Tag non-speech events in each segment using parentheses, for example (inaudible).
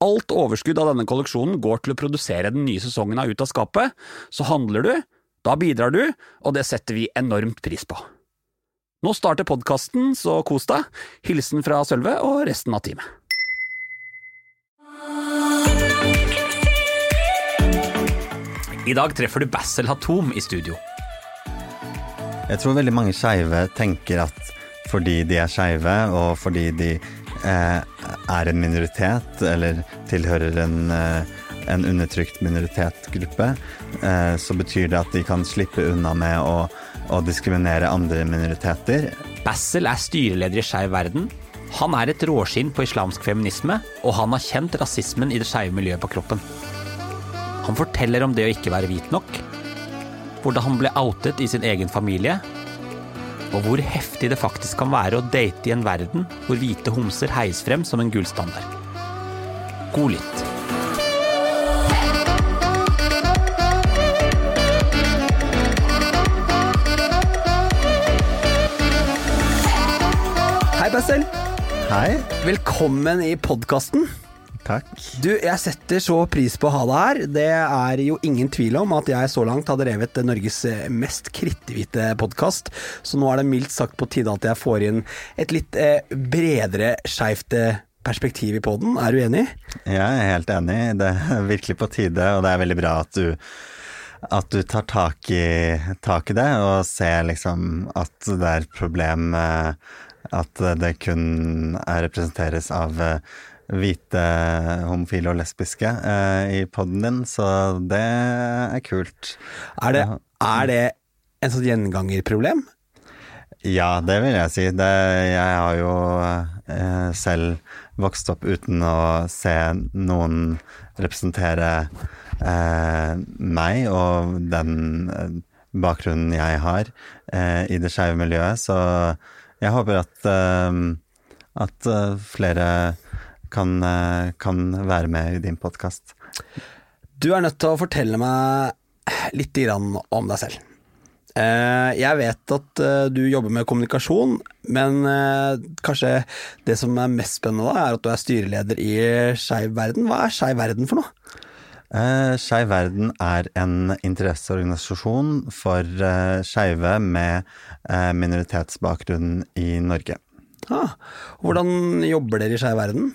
alt overskudd av denne kolleksjonen går til å produsere den nye sesongen av Ut av skapet, så handler du, da bidrar du, og det setter vi enormt pris på. Nå starter podkasten, så kos deg. Hilsen fra Sølve og resten av teamet. I dag treffer du Bassel Hatom i studio. Jeg tror veldig mange skeive tenker at fordi de er skeive, og fordi de er en minoritet, eller tilhører en, eh, en undertrykt minoritetsgruppe, eh, så betyr det at de kan slippe unna med å, å diskriminere andre minoriteter. Bassel er styreleder i Skeiv verden. Han er et råskinn på islamsk feminisme, og han har kjent rasismen i det skeive miljøet på kroppen. Han forteller om det å ikke være hvit nok, hvordan han ble outet i sin egen familie, og hvor heftig det faktisk kan være å date i en verden hvor hvite homser heies frem som en gullstandard. God lytt. Hei, Bassel. Hei. Velkommen i podkasten. Takk. Du, jeg setter så pris på å ha deg her. Det er jo ingen tvil om at jeg så langt hadde revet Norges mest kritthvite podkast, så nå er det mildt sagt på tide at jeg får inn et litt eh, bredere skeivt eh, perspektiv i poden. Er du enig? Jeg er helt enig. Det er virkelig på tide, og det er veldig bra at du, at du tar tak i, tak i det og ser liksom at det er et problem eh, at det kun er representeres av eh, hvite homofile og lesbiske eh, i poden din, så det er kult. Er det, er det en sånn gjengangerproblem? Ja, det vil jeg si. Det, jeg har jo eh, selv vokst opp uten å se noen representere eh, meg og den eh, bakgrunnen jeg har eh, i det skeive miljøet, så jeg håper at, eh, at flere kan, eh, kan være med i din podkast. Du er nødt til å fortelle meg litt om deg selv. Eh, Jeg vet at eh, du jobber med kommunikasjon, men kanskje det som er mest spennende da, er at du er styreleder i Skeiv verden. Hva er Skeiv verden for noe? Skeiv verden er en interesseorganisasjon for skeive med minoritetsbakgrunn i Norge. Ah, hvordan jobber dere i Skeiv verden?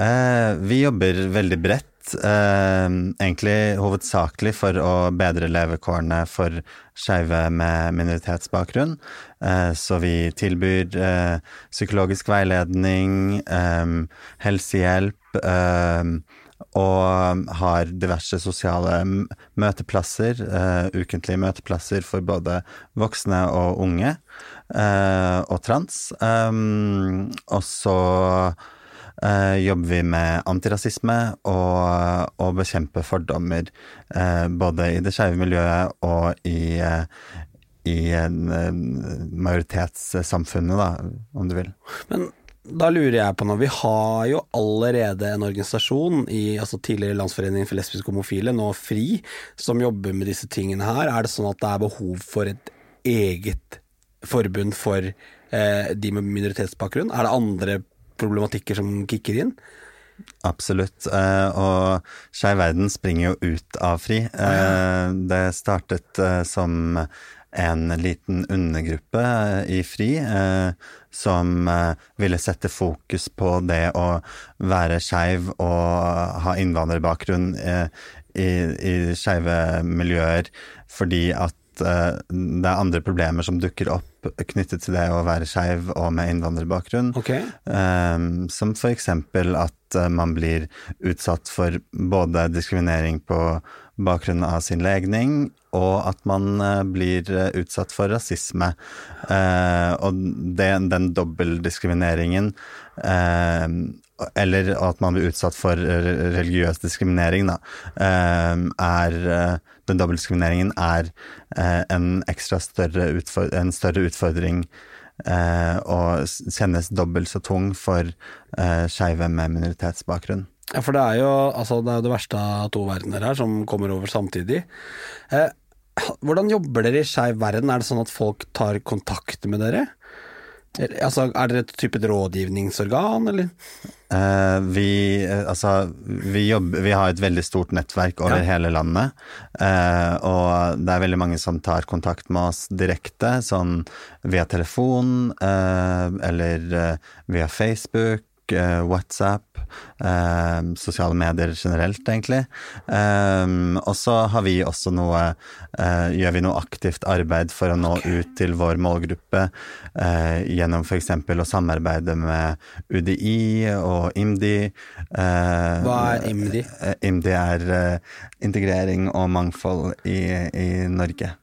Eh, vi jobber veldig bredt, eh, egentlig hovedsakelig for å bedre levekårene for skeive med minoritetsbakgrunn. Eh, så vi tilbyr eh, psykologisk veiledning, eh, helsehjelp, eh, og har diverse sosiale møteplasser, eh, ukentlige møteplasser for både voksne og unge, eh, og trans. Um, og så eh, jobber vi med antirasisme og, og bekjempe fordommer, eh, både i det skeive miljøet og i, eh, i majoritetssamfunnet, da, om du vil. Men da lurer jeg på noe. Vi har jo allerede en organisasjon i altså tidligere Landsforeningen for lesbiske homofile, nå FRI, som jobber med disse tingene her. Er det sånn at det er behov for et eget forbund for eh, de med minoritetsbakgrunn? Er det andre problematikker som kicker inn? Absolutt. eh, Og Skeiv verden springer jo ut av FRI. Eh, Det startet eh, som en liten undergruppe i FRI eh, som ville sette fokus på det å være skeiv og ha innvandrerbakgrunn i, i skeive miljøer fordi at uh, det er andre problemer som dukker opp knyttet til det å være skeiv og med innvandrerbakgrunn. Okay. Um, som eksempel at uh, man blir utsatt for både diskriminering på bakgrunn av sin legning, og at man uh, blir utsatt for rasisme. og det, den dobbeltdiskrimineringen eller at man blir utsatt for religiøs diskriminering, da, er Den dobbeltdiskrimineringen er en ekstra større, en større utfordring og kjennes dobbelt så tung for skeive med minoritetsbakgrunn. Ja, for det er jo altså, det, er det verste av to verdener her, som kommer over samtidig. Eh, hvordan jobber dere i Skeiv verden? Er det sånn at folk tar kontakt med dere? Altså, er dere et type rådgivningsorgan, eller? Uh, vi, uh, altså, vi, jobber, vi, har et veldig stort nettverk over ja. hele landet. Uh, og det er veldig mange som tar kontakt med oss direkte, sånn via telefon eller via Facebook. Eh, WhatsApp, eh, sosiale medier generelt, egentlig. Eh, og så har vi også noe Gjør vi noe aktivt arbeid for å nå ut til vår målgruppe gjennom f.eks. å samarbeide med UDI og IMDi. Hva er IMDi? IMDi er integrering og mangfold i, i Norge.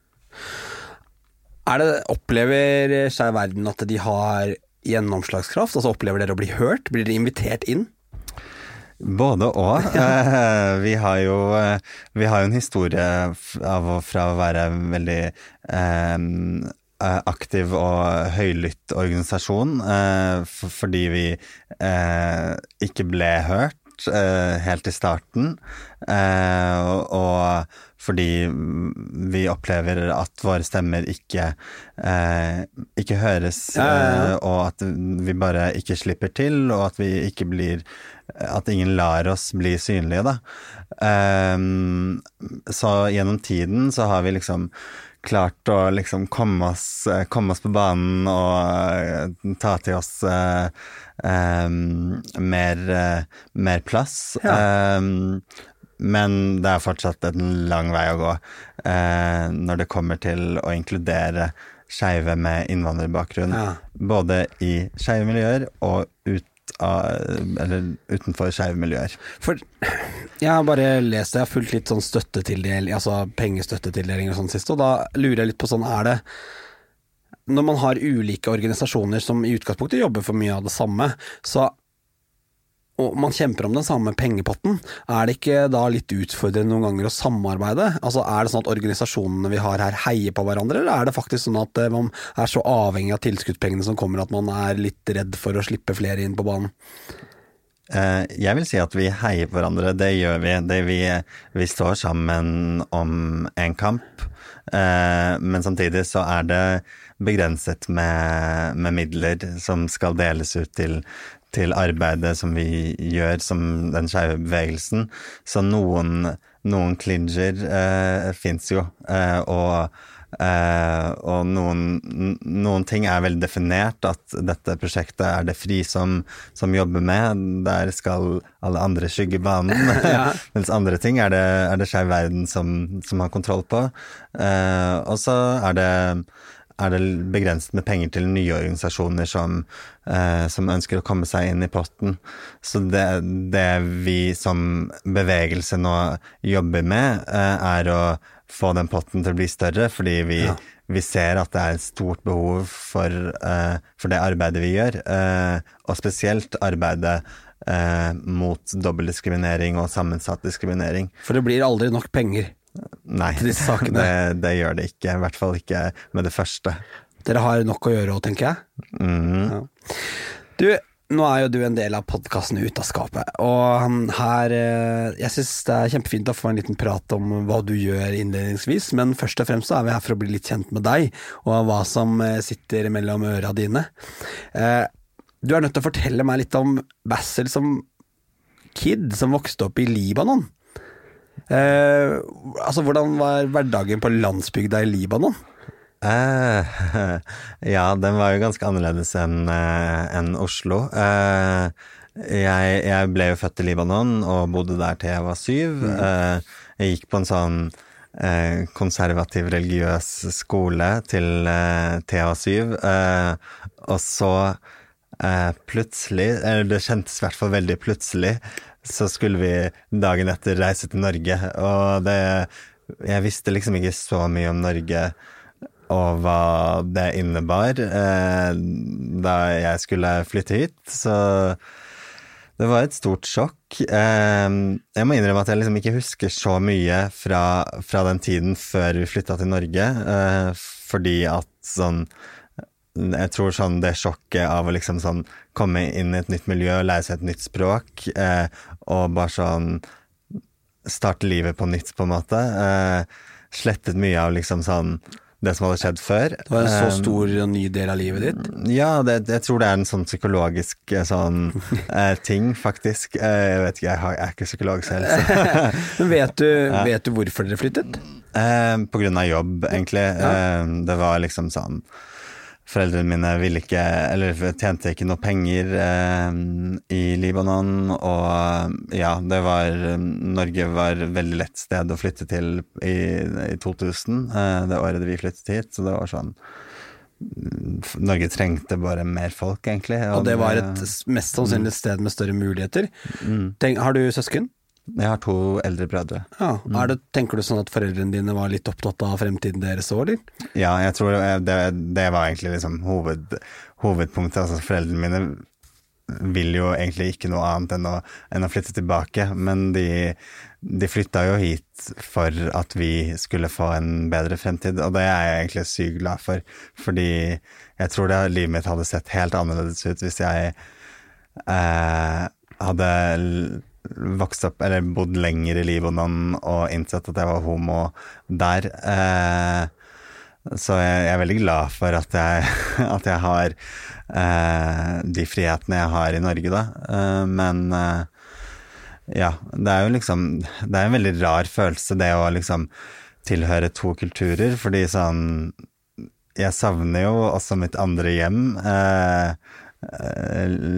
Det, opplever Skeiv Verden at de har gjennomslagskraft? Altså Opplever dere å bli hørt? Blir dere invitert inn? Både og. (laughs) Eh, vi har jo eh, vi har en historie av, fra å være veldig eh, aktiv og høylytt organisasjon, eh, fordi vi eh, ikke ble hørt uh, helt i starten. Eh, og fordi vi opplever at våre stemmer ikke, eh, ikke høres, ja. og at vi bare ikke slipper til, og at vi ikke blir At ingen lar oss bli synlige, da. så gjennom tiden så har vi liksom klart å liksom komme oss, komme oss på banen og ta til oss uh, um, mer, uh, mer, plass. Ja. Um, men det er fortsatt en lang vei å gå uh, når det kommer til å inkludere skeive med innvandrerbakgrunn. Ja. Både i skeive miljøer og ut av, eller utenfor skeive miljøer. For jeg har bare lest det, jeg har fulgt litt sånn støttetildeling, altså pengestøttetildeling og sånn sist, og da lurer jeg litt på sånn, er det når man har ulike organisasjoner som i utgangspunktet jobber for mye av det samme, så og man kjemper om den samme pengepotten, er det ikke da litt utfordrende noen ganger å samarbeide? Altså Er det sånn at organisasjonene vi har her heier på hverandre, eller er det faktisk sånn at eh, man er så avhengig av tilskuddspengene som kommer at man er litt redd for å slippe flere inn på banen? Eh, jeg vil si at vi heier på hverandre, det gjør vi. Det vi, vi står sammen om en kamp, eh, men samtidig så er det begrenset med, med midler som skal deles ut til, til arbeidet som vi gjør som den skeive bevegelsen. Så noen, noen klinger eh, fins jo, eh, og, eh, og noen, noen, ting er veldig definert, at dette prosjektet er det FRI som, som jobber med. Der skal alle andre skygge banen. (laughs) (laughs) ja. Mens andre ting er det, er det Skeiv Verden som, som, har kontroll på. Eh, og så er det er det begrenset med penger til nye organisasjoner som, eh, som ønsker å komme seg inn i potten. Så det, det vi som bevegelse nå jobber med, eh, er å få den potten til å bli større, fordi vi, ja. vi ser at det er et stort behov for, eh, for det arbeidet vi gjør, eh, og spesielt arbeidet eh, mot dobbeltdiskriminering og sammensatt diskriminering. For det blir aldri nok penger? Nei, det, (laughs) det, gjør det ikke. I hvert fall ikke med det første. Dere har nok å gjøre òg, tenker jeg. Mm. Ja. Du, nå er jo du en del av podkasten Ut av skapet, og her eh, Jeg syns det er kjempefint å få en liten prat om hva du gjør innledningsvis, men først og fremst så er vi her for å bli litt kjent med deg, og hva som eh, sitter mellom øra dine. Eh, du er nødt til å fortelle meg litt om Bassel som kid som vokste opp i Libanon. Eh, altså, hvordan var hverdagen på landsbygda i Libanon? Eh, (laughs) ja, den var jo ganske annerledes enn eh, en Oslo. Eh, jeg, jeg, ble jo født i Libanon og bodde der til jeg var syv. Mm. Eh, jeg gikk på en sånn eh, konservativ religiøs skole til eh, TH7, eh, og så plutselig, eller det kjentes i hvert fall veldig plutselig, så skulle vi dagen etter reise til Norge, og det Jeg visste liksom ikke så mye om Norge og hva det innebar eh, da jeg skulle flytte hit, så det var et stort sjokk. Eh, jeg må innrømme at jeg liksom ikke husker så mye fra, fra den tiden før vi flytta til Norge, eh, fordi at sånn jeg tror sånn det sjokket av å liksom sånn komme inn i et nytt miljø lære seg et nytt språk, eh, og bare sånn starte livet på nytt, på en måte. Eh, slettet mye av liksom sånn det som hadde skjedd før. Det var en så Eh, stor og ny del av livet ditt. ja, det, jeg tror det er en sånn psykologisk eh, sånn eh, (laughs) ting, faktisk. Jeg vet ikke, jeg, er ikke psykolog selv, så (laughs) Men vet du, (laughs) vet du hvorfor dere flyttet? På grunn av jobb, egentlig. Ja. det var liksom sånn Foreldrene mine ville ikke, eller tjente ikke noe penger eh, i Libanon, og ja, det var Norge var et veldig lett sted å flytte til i, i 2000, eh, det året vi flyttet hit, så det var sånn Norge trengte bare mer folk, egentlig. Og det var et mest sannsynlig sted med større muligheter. Tenk, har du søsken? Jeg har to eldre brødre. Ja. Er det, tenker du sånn at foreldrene dine var litt opptatt av fremtiden deres òg, eller? Ja, jeg tror det, det var egentlig liksom hoved, hovedpunktet. Altså, foreldrene mine vil jo egentlig ikke noe annet enn å, enn å flytte tilbake, men de, de flytta jo hit for at vi skulle få en bedre fremtid, og det er jeg egentlig sykt glad for, fordi jeg tror det, livet mitt hadde sett helt annerledes ut hvis jeg eh, hadde vokst opp, eller bodd lenger i Libanon og innsett at jeg var homo der. Eh, så jeg, er veldig glad for at jeg, (laughs) at jeg har eh, de frihetene jeg har i Norge, da. Eh, men ja, det er jo liksom Det er en veldig rar følelse, det å liksom tilhøre to kulturer, fordi sånn Jeg savner jo også mitt andre hjem. Eh,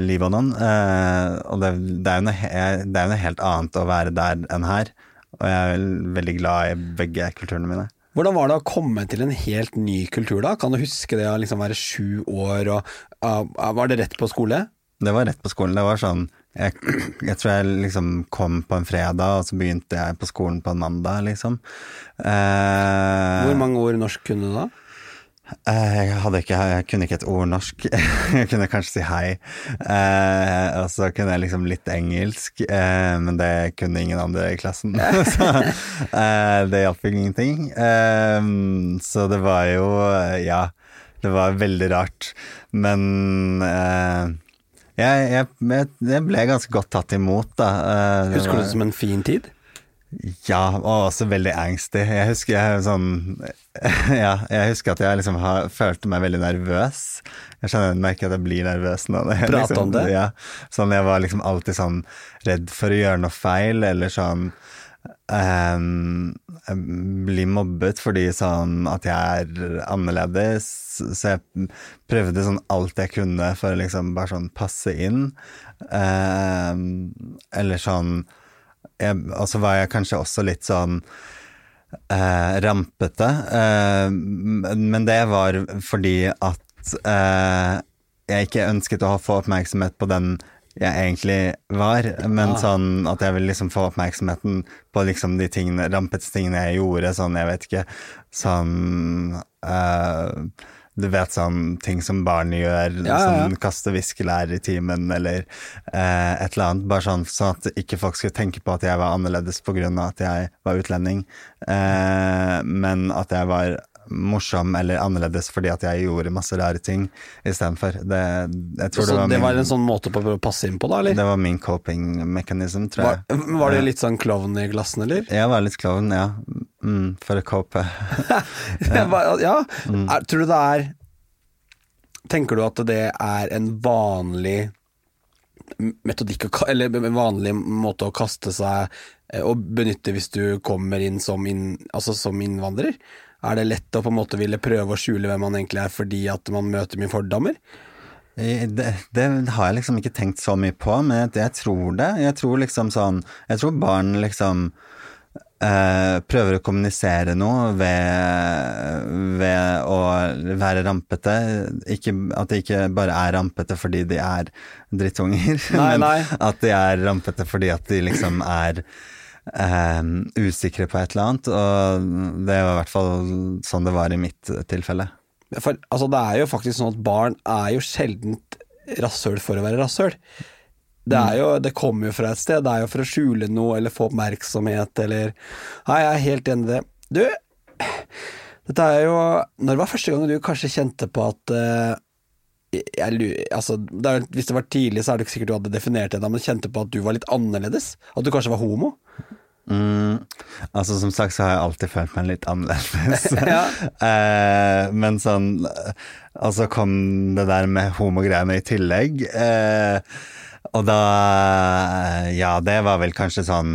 Libanon. Eh, og det, det, er jo noe, det er noe helt annet å være der enn her. Og jeg er veldig glad i begge kulturene mine. Hvordan var det å komme til en helt ny kultur da? Kan du huske det å liksom være sju år og ah, Var det rett på skole? Det var rett på skolen. Det var sånn Jeg, jeg tror jeg liksom kom på en fredag, og så begynte jeg på skolen på en mandag, liksom. Eh, Hvor mange ord norsk kunne du da? Eh, jeg, hadde ikke, jeg kunne ikke et ord norsk. (laughs) jeg kunne kanskje si hei. Eh, og så kunne jeg liksom litt engelsk, eh, men det kunne ingen andre i klassen. (laughs) så eh, det hjalp ingenting. Eh, så det var jo Ja, det var veldig rart. Men eh, jeg, jeg, jeg, ble ganske godt tatt imot, da. Eh, Husker du det som en fin tid? Ja, og også veldig angstig. Jeg husker jeg sånn (laughs) Ja, jeg husker at jeg liksom har, følte meg veldig nervøs. Jeg skjønner, merker at jeg blir nervøs nå. Prate (laughs) liksom, om det? Ja, sånn jeg var liksom alltid sånn redd for å gjøre noe feil, eller sånn Um, bli mobbet fordi sånn at jeg er annerledes. Så jeg prøvde sånn alt jeg kunne for å liksom bare sånn passe inn. Um, eller sånn Og så var jeg kanskje også litt sånn eh, rampete. Eh, men det var fordi at eh, jeg ikke ønsket å få oppmerksomhet på den jeg egentlig var, men Ah. sånn at jeg ville liksom få oppmerksomheten på liksom de tingene, rampete tingene jeg gjorde, sånn, jeg vet ikke, sånn eh, Du vet sånn ting som barn gjør, Ja, ja, ja. sånn kaste viskelær i timen, eller eh, et eller annet, bare sånn, sånn at ikke folk skulle tenke på at jeg var annerledes av at jeg var utlending, eh, men at jeg var morsom eller annerledes fordi at jeg gjorde masse rare ting istedenfor. Det, jeg tror Så det var, det min, var en sånn måte på å passe inn på da, eller? det var min coping mechanism, tror Var, jeg. var det litt sånn klovn i glassen, eller? Jeg var litt klovn, ja. Mm, for å cope. (laughs) ja. ja. Mm. Er, tror du det er Tenker du at det er en vanlig metodikk, eller en vanlig måte å kaste seg eh, og benytte hvis du kommer inn som, inn, altså som innvandrer? Er det lett å på en måte ville prøve å skjule hvem man egentlig er fordi at man møter mye fordommer? Eh, Det, det har jeg liksom ikke tenkt så mye på, men jeg, jeg tror det. Jeg tror liksom sånn Jeg tror barn liksom eh, prøver å kommunisere noe ved, ved å være rampete. Ikke, at de ikke bare er rampete fordi de er drittunger, (laughs) Nei, men nei. at de er rampete fordi at de liksom er eh, usikre på et eller annet. Og det var i hvert fall sånn det var i mitt tilfelle. For altså, det er jo faktisk sånn at barn er jo sjelden rasshøl for å være rasshøl. Det, er jo, det kommer jo fra et sted. Det er jo for å skjule noe eller få oppmerksomhet eller Nei, jeg er helt enig i det. Du, dette er jo Når var første gang du kanskje kjente på at eh, jeg, altså, det er, Hvis det var tidlig, så er det ikke sikkert du hadde definert det, men kjente på at du var litt annerledes? At du kanskje var homo? Mm, altså Som sagt så har jeg alltid følt meg litt annerledes. (laughs) Ja. (laughs) eh, men sånn Og så kom det der med homogreiene i tillegg. Eh, og da Ja, det var vel kanskje sånn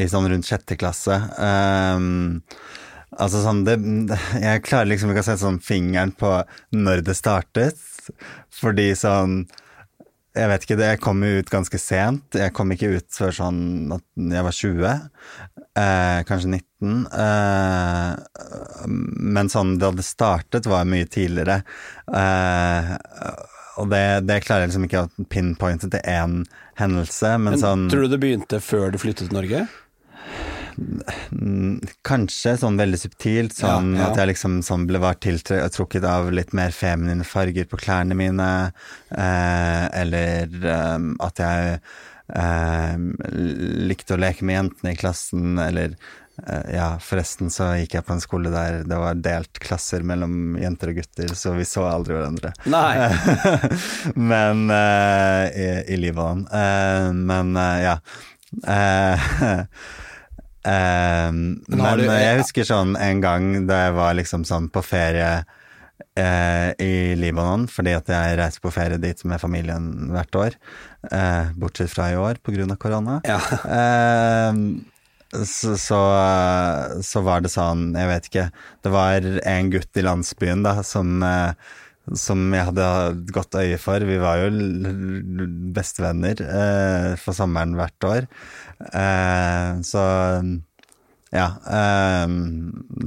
i sånn rundt sjette klasse. Um, altså sånn det, Jeg klarer liksom ikke å sette sånn fingeren på når det startet, fordi sånn jeg vet ikke, det jeg kom jo ut ganske sent. Jeg kom ikke ut før sånn at jeg var 20. Eh, kanskje 19. Eh, men sånn det hadde startet, var mye tidligere. Eh, og det, det klarer jeg liksom ikke å pinpointe til én hendelse, men, Men sånn Tror du det begynte før du flyttet til Norge? Kanskje sånn veldig subtilt, sånn Ja, ja. at jeg liksom sånn ble vært tiltrukket av litt mer feminine farger på klærne mine, eh, eller eh, at jeg eh, likte å leke med jentene i klassen, eller eh, ja, forresten så gikk jeg på en skole der det var delt klasser mellom jenter og gutter, så vi så aldri hverandre. Nei. (laughs) men eh, i, i Libanon. Eh, men eh, ja. (laughs) Eh, men, men du- jeg husker sånn en gang da jeg var liksom sånn på ferie eh, i Libanon, fordi at jeg reiser på ferie dit med familien hvert år, eh, bortsett fra i år av korona. Ja. (laughs) Eh, så, så, så var det sånn, jeg vet ikke Det var en gutt i landsbyen da som, eh, som jeg hadde godt øye for. Vi var jo bestevenner eh, for sommeren hvert år. Eh, så ja. eh,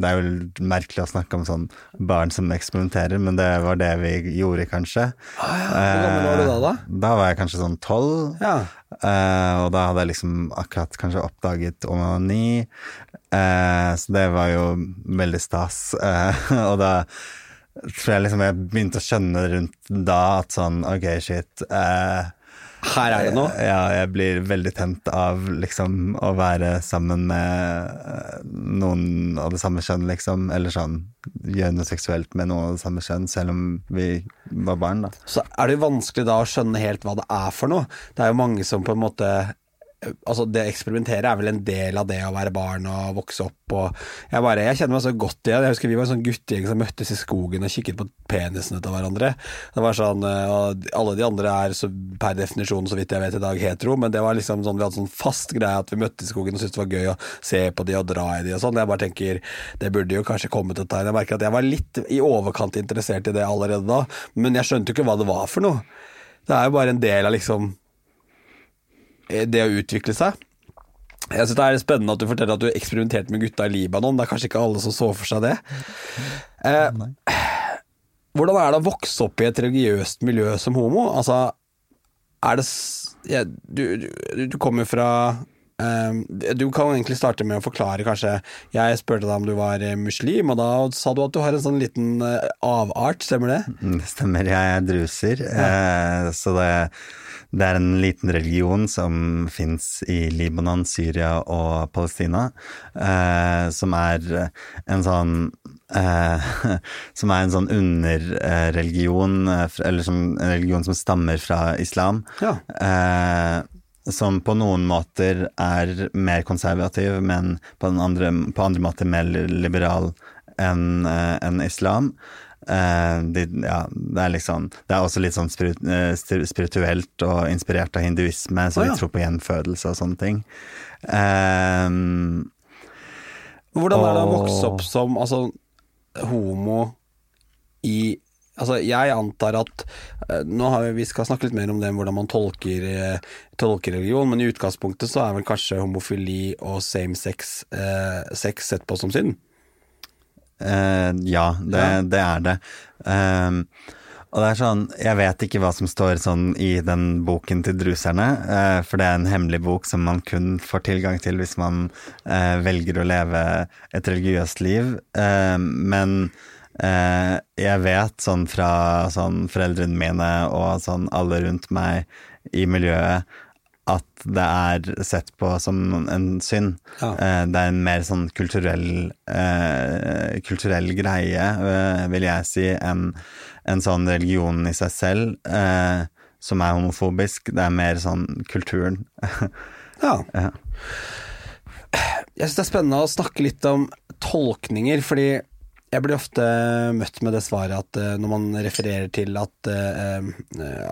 det er jo merkelig å snakke om sånn barn som eksperimenterer, men det var det vi gjorde, kanskje. Hvor gammel var du da, da? Da var jeg kanskje sånn tolv. Ja. Eh, og da hadde jeg liksom akkurat kanskje oppdaget onani, eh, så det var jo veldig stas. Eh, (laughs) og da tror jeg liksom jeg begynte å skjønne rundt da at sånn ok, shit. eh, Her er det noe. ja, jeg blir veldig tent av liksom å være sammen med eh, noen av det samme kjønn, liksom. Eller sånn gjøre noe seksuelt med noen av det samme kjønn, selv om vi var barn, da. Så er det jo vanskelig da å skjønne helt hva det er for noe. Det er jo mange som på en måte Altså Det å eksperimentere er vel en del av det å være barn og vokse opp og Jeg bare, jeg kjenner meg så godt igjen. Jeg husker vi var en sånn guttegjeng som møttes i skogen og kikket på penisene til hverandre. Det var sånn eh, og Alle de andre er så, per definisjon, så vidt jeg vet i dag, hetero, men det var liksom sånn vi hadde sånn fast greie at vi møttes i skogen og syntes det var gøy å se på de og dra i de og sånn. Jeg bare tenker det burde jo kanskje kommet et tegn. Jeg merker at jeg var litt i overkant interessert i det allerede da, men jeg skjønte jo ikke hva det var for noe. Det er jo bare en del av liksom det å utvikle seg. Jeg synes Det er spennende at du forteller at du eksperimenterte med gutta i Libanon. Det er kanskje ikke alle som så for seg det. Eh, hvordan er det å vokse opp i et religiøst miljø som homo? Altså, er det ja, Du, du, du kommer fra eh, Du kan egentlig starte med å forklare, kanskje. Jeg spurte deg om du var eh, muslim, og da sa du at du har en sånn liten eh, avart, stemmer det? Mm, Det stemmer, jeg er druser. Eh, så det, det er en liten religion som fins i Libanon, Syria og Palestina, som er en sånn (laughs) Som er en sånn underreligion, eller som, en religion som stammer fra islam. Ja. Eh, som på noen måter er mer konservativ, men på, den andre, på andre måter mer liberal enn en islam. Uh, de, ja, det er liksom Det er også litt sånn spirit, eh, spirituelt og inspirert av hinduisme, så oh, ja. de tror på gjenfødelse og sånne ting. Uh, Hvordan er det å vokse opp som altså, homo i Altså, jeg antar at eh, Nå har vi, vi skal snakke litt mer om det, hvordan man tolker, eh, tolker religion, men i utgangspunktet så er vel kanskje homofili og same sex eh, sex sett på som synd? Eh, ja, det, Ja. det er det. Eh, og det er sånn, jeg vet ikke hva som står sånn i den boken til druserne, eh, for det er en hemmelig bok som man kun får tilgang til hvis man eh, velger å leve et religiøst liv. Eh, men jeg vet sånn fra sånn foreldrene mine og sånn alle rundt meg i miljøet at det er sett på som en synd. Ja. Eh, Det er en mer sånn kulturell, eh, kulturell greie, eh, vil jeg si, enn en sånn religion i seg selv, eh, som er homofobisk. Det er mer sånn kulturen. (laughs) Ja. Ja. Jeg syns det er spennende å snakke litt om tolkninger, fordi jeg blir ofte møtt med det svaret at eh, når man refererer til at, uh,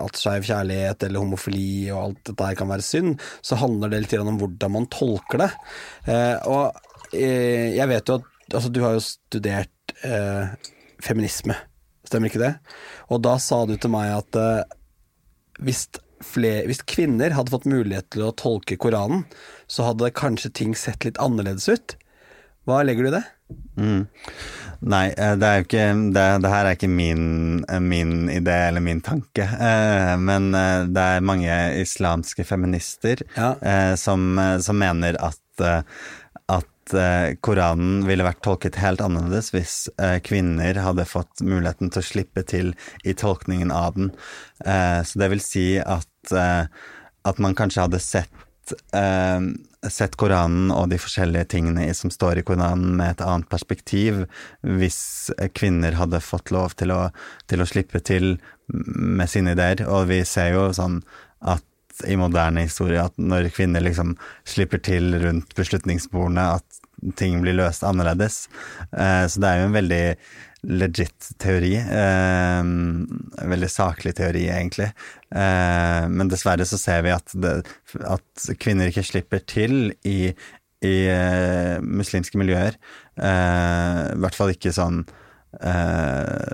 at skeiv kjærlighet eller homofili og alt dette her kan være synd, så handler det litt om hvordan man tolker det. Eh, og eh, jeg vet jo at altså, du har jo studert eh, feminisme, stemmer ikke det? Og da sa du til meg at eh, hvis, flere, hvis kvinner hadde fått mulighet til å tolke Koranen, så hadde kanskje ting sett litt annerledes ut. Hva legger du i det? Mm. Nei, eh, det er jo ikke Det, det her er ikke min, eh, min idé eller min tanke. Eh, men det er mange islamske feminister Ja. som, som mener at, at Koranen ville vært tolket helt annerledes hvis kvinner hadde fått muligheten til å slippe til i tolkningen av den. Så det vil si at, at man kanskje hadde sett sett Koranen og de forskjellige tingene som står i Koranen med et annet perspektiv, hvis kvinner hadde fått lov til å, til å slippe til med sine ideer. Og vi ser jo sånn at i moderne historie at når kvinner liksom slipper til rundt beslutningsbordene, at ting blir løst annerledes. Eh, så det er jo en veldig legit teori. Eh, veldig saklig teori, egentlig. Eh, men dessverre så ser vi at, det, at kvinner ikke slipper til i, i eh, muslimske miljøer. Eh, I hvert fall ikke sånn eh,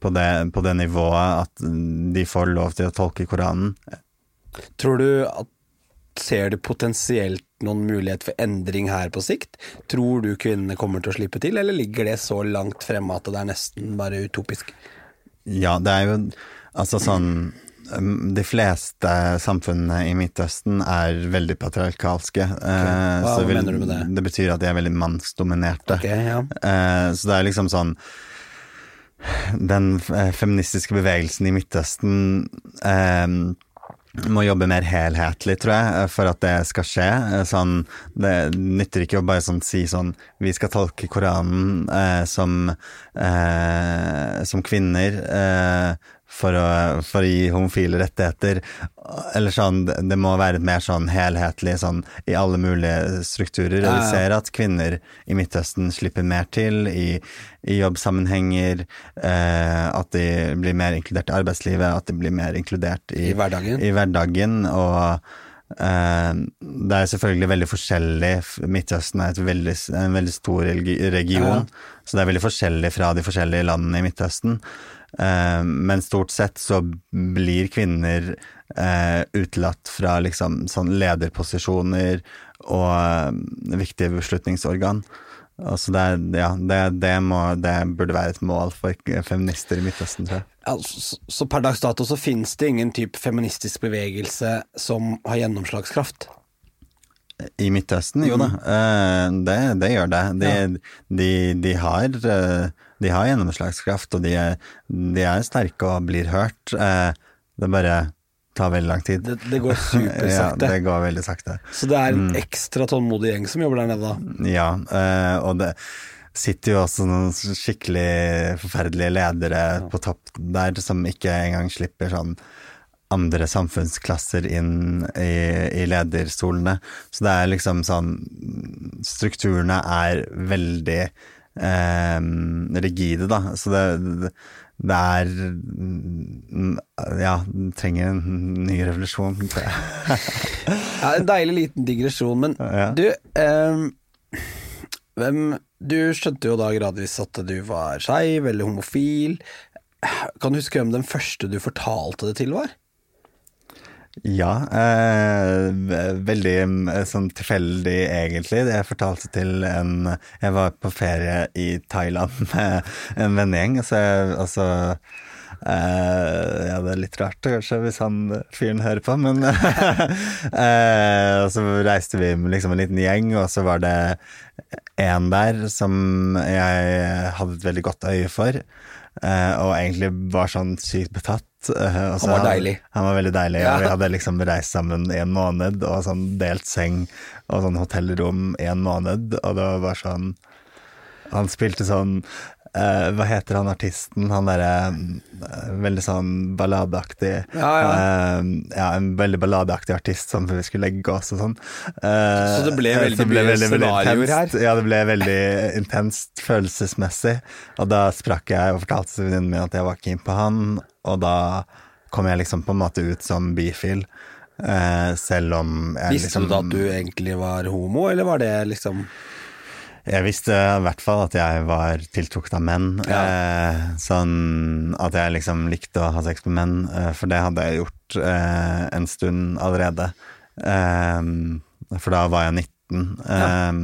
på, det, på det nivået at de får lov til å tolke Koranen. Tror du at Ser du potensielt noen mulighet for endring her på sikt? Tror du kvinnene kommer til å slippe til, eller ligger det så langt fremme at det er nesten bare utopisk? Ja, det er jo altså sånn De fleste samfunnene i Midtøsten er veldig patriarkalske. Okay. Hva så vil- mener du med det? Det betyr at de er veldig mannsdominerte. Okay, ja. Eh, så det er liksom sånn Den eh, feministiske bevegelsen i Midtøsten eh, må jobbe mer helhetlig, tror jeg, eh, for at det skal skje. Eh, Sånn, det nytter ikke å bare sånn si sånn Vi skal tolke Koranen eh, som, eh, som kvinner eh, for, å, for å gi homofile rettigheter. Eller sånn, det må være mer sånn helhetlig sånn i alle mulige strukturer. Og vi ser at kvinner i Midtøsten slipper mer til i, i jobbsammenhenger, eh, at de blir mer inkludert i arbeidslivet, at de blir mer inkludert i, I hverdagen. I hverdagen og eh, det er selvfølgelig veldig forskjellig. Midtøsten er et veldig, en veldig stor region, så det er veldig forskjellig fra de forskjellige landene i Midtøsten. Eh, men stort sett så blir kvinner eh, utelatt fra liksom sånn lederposisjoner og eh, viktige beslutningsorgan. Altså det, ja, det, det, må, det burde være et mål for feminister i Midtøsten, tror jeg. Altså, så, så per dags dato så finnes det ingen type feministisk bevegelse som har gjennomslagskraft? I Midtøsten, jo da. Eh, det, det gjør det. De, de, de, har, eh, de har gjennomslagskraft, og de er, de er sterke og blir hørt. Eh, Det bare tar veldig lang tid. Det, det går (laughs) Ja, det går veldig sakte. Så det er en ekstra tålmodig gjeng som jobber der nede, da. Ja, og det sitter jo også noen skikkelig forferdelige ledere på topp der som ikke engang slipper sånn andre samfunnsklasser inn i, i lederstolene. Så det er liksom sånn Strukturene er veldig eh, rigide, da. Så det, det er Ja, trenger en ny revolusjon, tror jeg. Ja, en deilig liten digresjon, men Ja. du eh, hvem, Du skjønte jo da gradvis at du var skeiv eller homofil. Kan du huske hvem den første du fortalte det til var? Ja, eh, veldig eh, sånn tilfeldig egentlig. Jeg fortalte til en Jeg var på ferie i Thailand (laughs) med en vennegjeng. Så jeg, altså Uh, Ja, det er litt rart kanskje hvis han fyren hører på, men (laughs) uh, så reiste vi liksom en liten gjeng, og så var det en der som jeg hadde et veldig godt øye for. Eh, og egentlig var sånn sykt betatt. eh, Han var deilig. Han var veldig deilig. Ja. og Vi hadde liksom reist sammen i en måned, og sånn delt seng og sånn hotellrom i en måned, og det var bare sånn Han spilte sånn eh, Hva heter han artisten? Han derre uh, veldig sånn balladeaktig Ja, ja. Uh, ja, en veldig balladeaktig artist som vi skulle legge oss og sånn. Så det ble veldig mye scenarioer her? Ja, det ble veldig intenst følelsesmessig. Og da sprakk jeg og fortalte venninnen min at jeg var keen på han, og da kom jeg liksom på en måte ut som bifil. Selv om jeg Visste liksom du da at du egentlig var homo, eller var det liksom Jeg visste i hvert fall at jeg var tiltrukket av menn. Ja. Eh, sånn at jeg liksom likte å ha sex med menn, eh, for det hadde jeg gjort eh, en stund allerede. Eh, for da var jeg 19. Eh,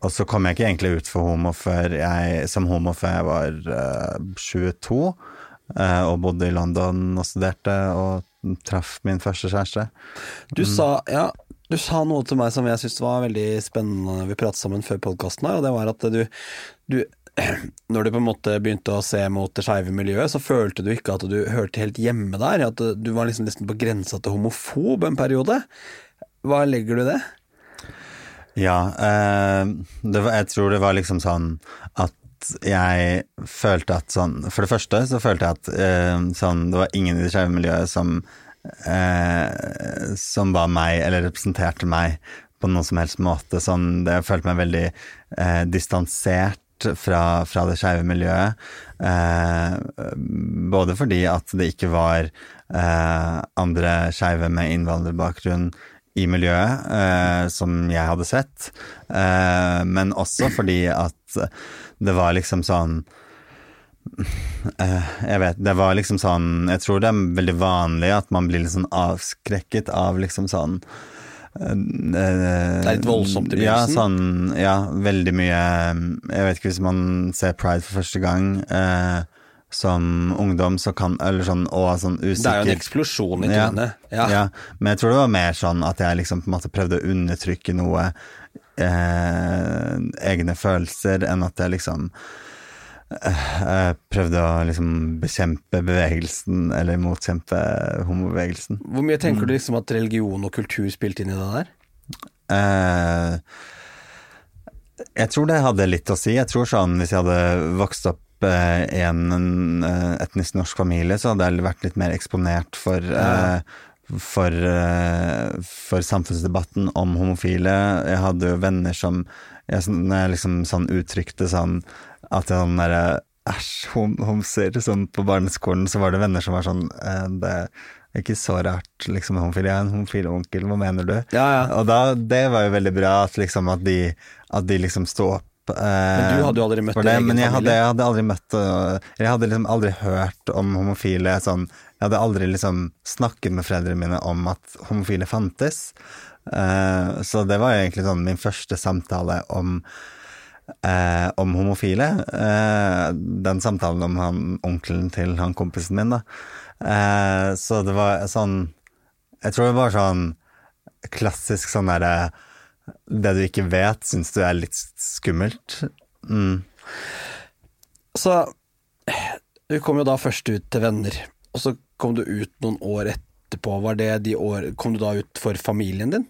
og så kom jeg ikke egentlig ut for homo jeg, som homo før jeg var eh, 22, eh, og bodde i London og studerte og traff min første kjæreste. Du sa ja, du sa noe til meg som jeg syntes var veldig spennende vi pratet sammen før podkasten her, og det var at du, du (clears throat) når du på en måte begynte å se mot det skeive miljøet, så følte du ikke at du hørte helt hjemme der. At du var liksom nesten på grensa til homofob en periode. Hva legger du i det? Ja, eh, det var, jeg tror det var liksom sånn at jeg følte at sånn For det første så følte jeg at eh, sånn Det var ingen i det skeive miljøet som eh, Som var meg, eller representerte meg på noen som helst måte. Sånn, det, jeg følte meg veldig eh, distansert fra, fra det skeive miljøet. Eh, både fordi at det ikke var eh, andre skeive med innvandrerbakgrunn i miljøet eh, som jeg hadde sett, eh, men også fordi at det var liksom sånn Jeg vet, det var liksom sånn Jeg tror det er veldig vanlig at man blir litt sånn avskrekket av liksom sånn det er litt voldsomt i Ja, sånn, ja, veldig mye Jeg vet ikke hvis man ser Pride for første gang eh, som ungdom, så kan Eller sånn, og sånn usikker Det er jo en eksplosjon i ja, ja. Ja. Men jeg tror det var mer sånn at jeg liksom på en måte prøvde å undertrykke noe eh, egne følelser, enn at jeg liksom eh, prøvde å liksom bekjempe bevegelsen, eller motkjempe homobevegelsen. Hvor mye tenker du liksom at religion og kultur spilte inn i det der? Eh, jeg tror det hadde litt å si. Jeg tror sånn hvis jeg hadde vokst opp i en eh, etnisk norsk familie, så hadde jeg vært litt mer eksponert for eh, for, for samfunnsdebatten om homofile. Jeg hadde jo venner som jeg, Når jeg liksom sånn uttrykte sånn at sånn derre Æsj, hom homser. Sånn på barneskolen så var det venner som var sånn eh, Det er ikke så rart, liksom, homofil. Jeg er en homofil onkel, hva mener du? Ja, ja. Og da, det var jo veldig bra at, liksom, at, de, at de liksom sto opp. eh, Men du hadde jo aldri møtt det, men jeg hadde, jeg hadde aldri møtt Jeg hadde liksom aldri hørt om homofile sånn Jeg hadde aldri liksom snakket med foreldrene mine om at homofile fantes. Eh, så det var egentlig sånn min første samtale om eh, om homofile. Eh, den samtalen om han onkelen til han kompisen min, da. Eh, så det var sånn Jeg tror det var sånn klassisk sånn derre Det du ikke vet, syns du er litt skummelt. Mm. Så du kom jo da først ut til venner, og så kom du ut noen år etterpå. Var det de år Kom du da ut for familien din?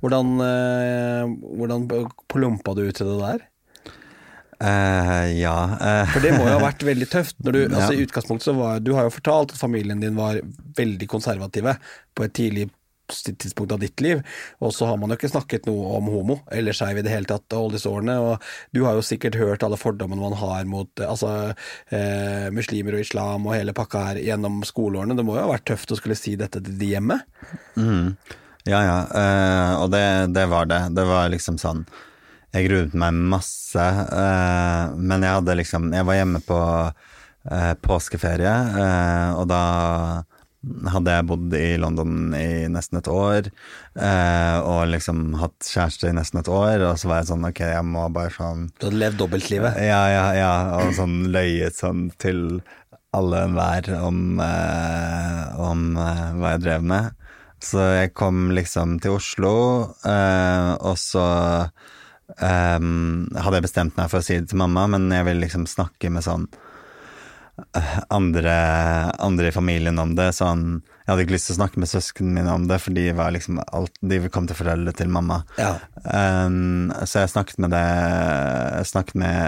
Hvordan, eh, hvordan plumpa du ut til det der? Eh, ja Uh. For det må jo ha vært veldig tøft. Du, (laughs) altså i utgangspunktet så var, Du har jo fortalt at familien din var veldig konservative på et tidlig tidspunkt av ditt liv, og så har man jo ikke snakket noe om homo eller skeiv i det hele tatt alle disse årene, og du har jo sikkert hørt alle fordommene man har mot eh, altså, eh, muslimer og islam og hele pakka her gjennom skoleårene. Det må jo ha vært tøft å skulle si dette til de hjemme? Mm. Ja, ja. uh, og det, det var det. Det var liksom sånn Jeg gruet meg masse, eh, men jeg hadde liksom Jeg var hjemme på eh, påskeferie, eh, og da hadde jeg bodd i London i nesten et år, og liksom hatt kjæreste i nesten et år, og så var jeg sånn ok, jeg må bare sånn Du hadde levd dobbeltlivet. Ja, ja, ja, og sånn løyet sånn til alle og enhver om, om hva jeg drev med. Så jeg kom liksom til Oslo, og så eh, hadde jeg bestemt meg for å si det til mamma, men jeg ville liksom snakke med sånn eh, andre, andre i familien om det. Sånn, jeg hadde ikke lyst til å snakke med søsknene mine om det, for de var liksom alt, de kom til foreldre til mamma. Ja. Um, så jeg snakket med det snakket med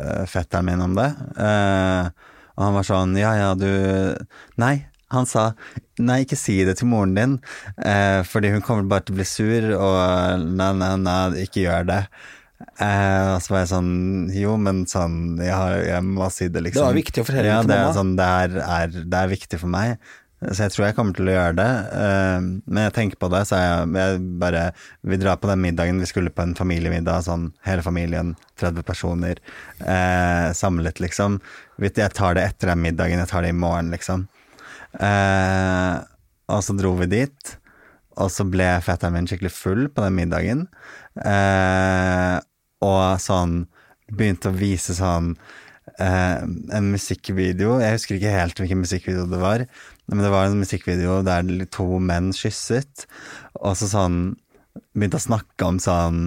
uh, fetteren min om det. Uh, og han var sånn Ja, ja, du Nei. Han sa nei, ikke si det til moren din, eh, fordi hun kommer bare til å bli sur, og nei, nei, nei, ikke gjør det. Eh, og så var jeg sånn Jo, men sånn Jeg, har, jeg må si det, liksom. Det var viktig å fortelle ja, det til mamma. Sånn, det, er, er, det er viktig for meg. Så jeg tror jeg kommer til å gjøre det. eh, men jeg tenker på det, så jeg, jeg bare Vi drar på den middagen. Vi skulle på en familiemiddag, sånn hele familien, 30 personer, eh, samlet, liksom. Jeg tar det etter den middagen, jeg tar det i morgen, liksom. Eh, og så dro vi dit, og så ble fetteren min skikkelig full på den middagen. Eh, og sånn begynte å vise sånn eh, en musikkvideo. Jeg husker ikke helt hvilken musikkvideo det var, men det var en musikkvideo der to menn kysset, og så sånn begynte å snakke om sånn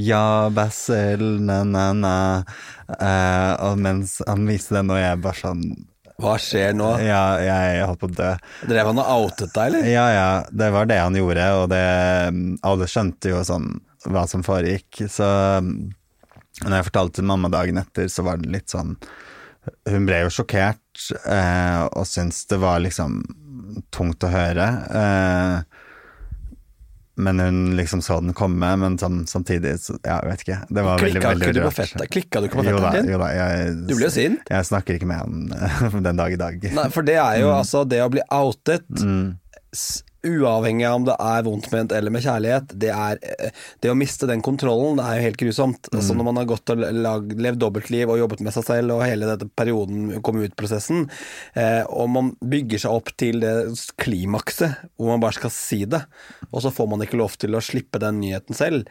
ja, Basil, na-na-na. Eh, og mens han viste den, og jeg bare sånn Hva skjer nå? Ja, jeg holdt på å dø. Drev han og outet deg, eller? Ja, ja, det var det han gjorde, og det Alle skjønte jo sånn hva som foregikk, så når jeg fortalte mamma dagen etter, så var det litt sånn Hun ble jo sjokkert, eh, og syntes det var liksom tungt å høre. Eh, men hun liksom så den komme, men sam, samtidig så, Ja, jeg vet ikke. Det var Klikka veldig veldig rørt. Klikka du ikke på fetteren din? jo da. Jeg, Du ble jo sint. Jeg snakker ikke med han (laughs) den dag i dag. Nei, for det er jo Mm. altså det å bli outet, s- uavhengig av om det er vondt ment eller med kjærlighet, det er eh, Det å miste den kontrollen, det er jo helt grusomt. Mm. Altså Når man har gått og lag, levd dobbeltliv og jobbet med seg selv og hele dette perioden kom ut-prosessen, eh, og man bygger seg opp til det klimakset hvor man bare skal si det, og så får man ikke lov til å slippe den nyheten selv.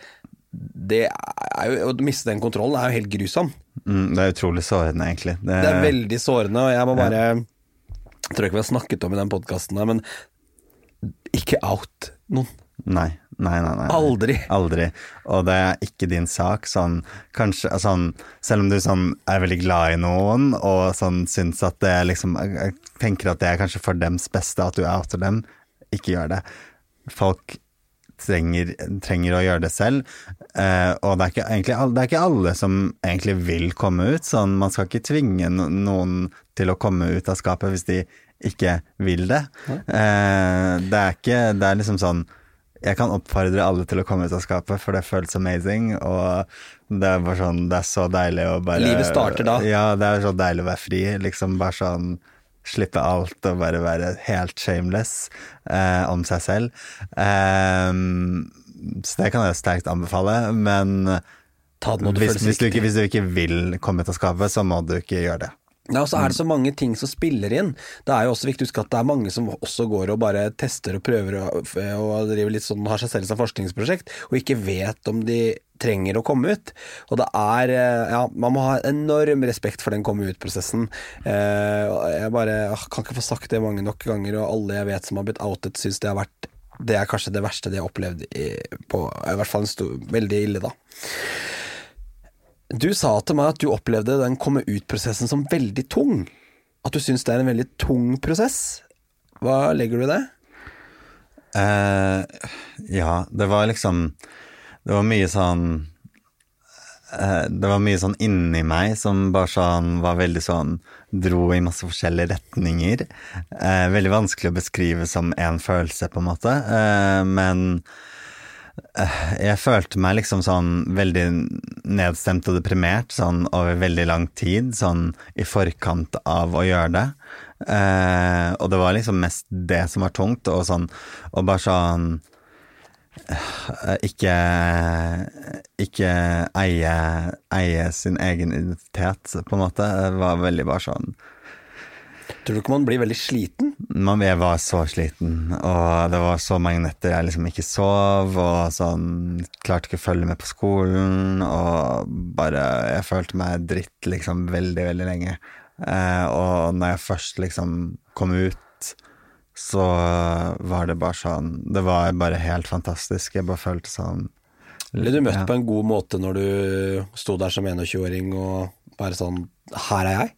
Det er jo, Å miste den kontrollen er jo helt grusom. Mm, det er utrolig sårende, egentlig. Det er veldig sårende, og jeg må bare Jeg tror ikke vi har snakket om i den podkasten, men ikke out noen. Nei, nei, nei, nei. Aldri. Aldri. Og det er ikke din sak. Sånn, kanskje, sånn, selv om du sånn, er veldig glad i noen og sånn, syns at det er liksom Jeg tenker at det er kanskje for dems beste at du outer dem, ikke gjør det. Folk trenger, trenger å gjøre det selv. Eh, og det er, ikke, egentlig, det er ikke alle som egentlig vil komme ut. Sånn, man skal ikke tvinge noen til å komme ut av skapet hvis de ikke vil det. Eh, det er ikke Det er liksom sånn jeg kan oppfordre alle til å komme ut av skapet, for det føles amazing. Og det er bare sånn Det er så deilig å bare Livet starter da. Ja, det er så deilig å være fri. Liksom bare sånn Slippe alt og bare være helt shameless eh, om seg selv. Eh, så det kan jeg sterkt anbefale, men hvis, hvis, du ikke, hvis du ikke vil komme ut av skapet, så må du ikke gjøre det. Ja, og så er det så mange ting som spiller inn. Det er jo også viktig å huske at det er mange som også går og bare tester og prøver og, og driver litt sånn, har seg selv som forskningsprosjekt, og ikke vet om de trenger å komme ut. Og det er eh, Ja, man må ha enorm respekt for den komme ut-prosesen. Eh, jeg bare jeg kan ikke få sagt det mange nok ganger, og alle jeg vet som har blitt outet, syns det har vært det er kanskje det verste de har opplevd i, på I hvert fall en stor, veldig ille, da. Du sa til meg at du opplevde den komme ut-prosessen som veldig tung. At du syns det er en veldig tung prosess. Hva legger du i det? Uh, ja, det var liksom Det var mye sånn eh, Det var mye sånn inni meg som bare sånn var veldig sånn Dro i masse forskjellige retninger. Eh, veldig vanskelig å beskrive som én følelse, på en måte. Men jeg følte meg liksom sånn veldig nedstemt og deprimert sånn over veldig lang tid, sånn i forkant av å gjøre det. Eh, og det var liksom mest det som var tungt, og sånn Og bare sånn eh, ikke ikke eie, eie sin egen identitet, på en måte. Det var veldig bare sånn Tror du ikke man blir veldig sliten? Man, jeg var så sliten, og det var så mange netter jeg liksom ikke sov, og sånn Klarte ikke å følge med på skolen, og bare Jeg følte meg dritt liksom veldig, veldig lenge. Eh, og når jeg først liksom kom ut, så var det bare sånn Det var bare helt fantastisk. Jeg bare følte sånn Ble du møtt Ja. på en god måte når du sto der som 21-åring og bare sånn Her er jeg?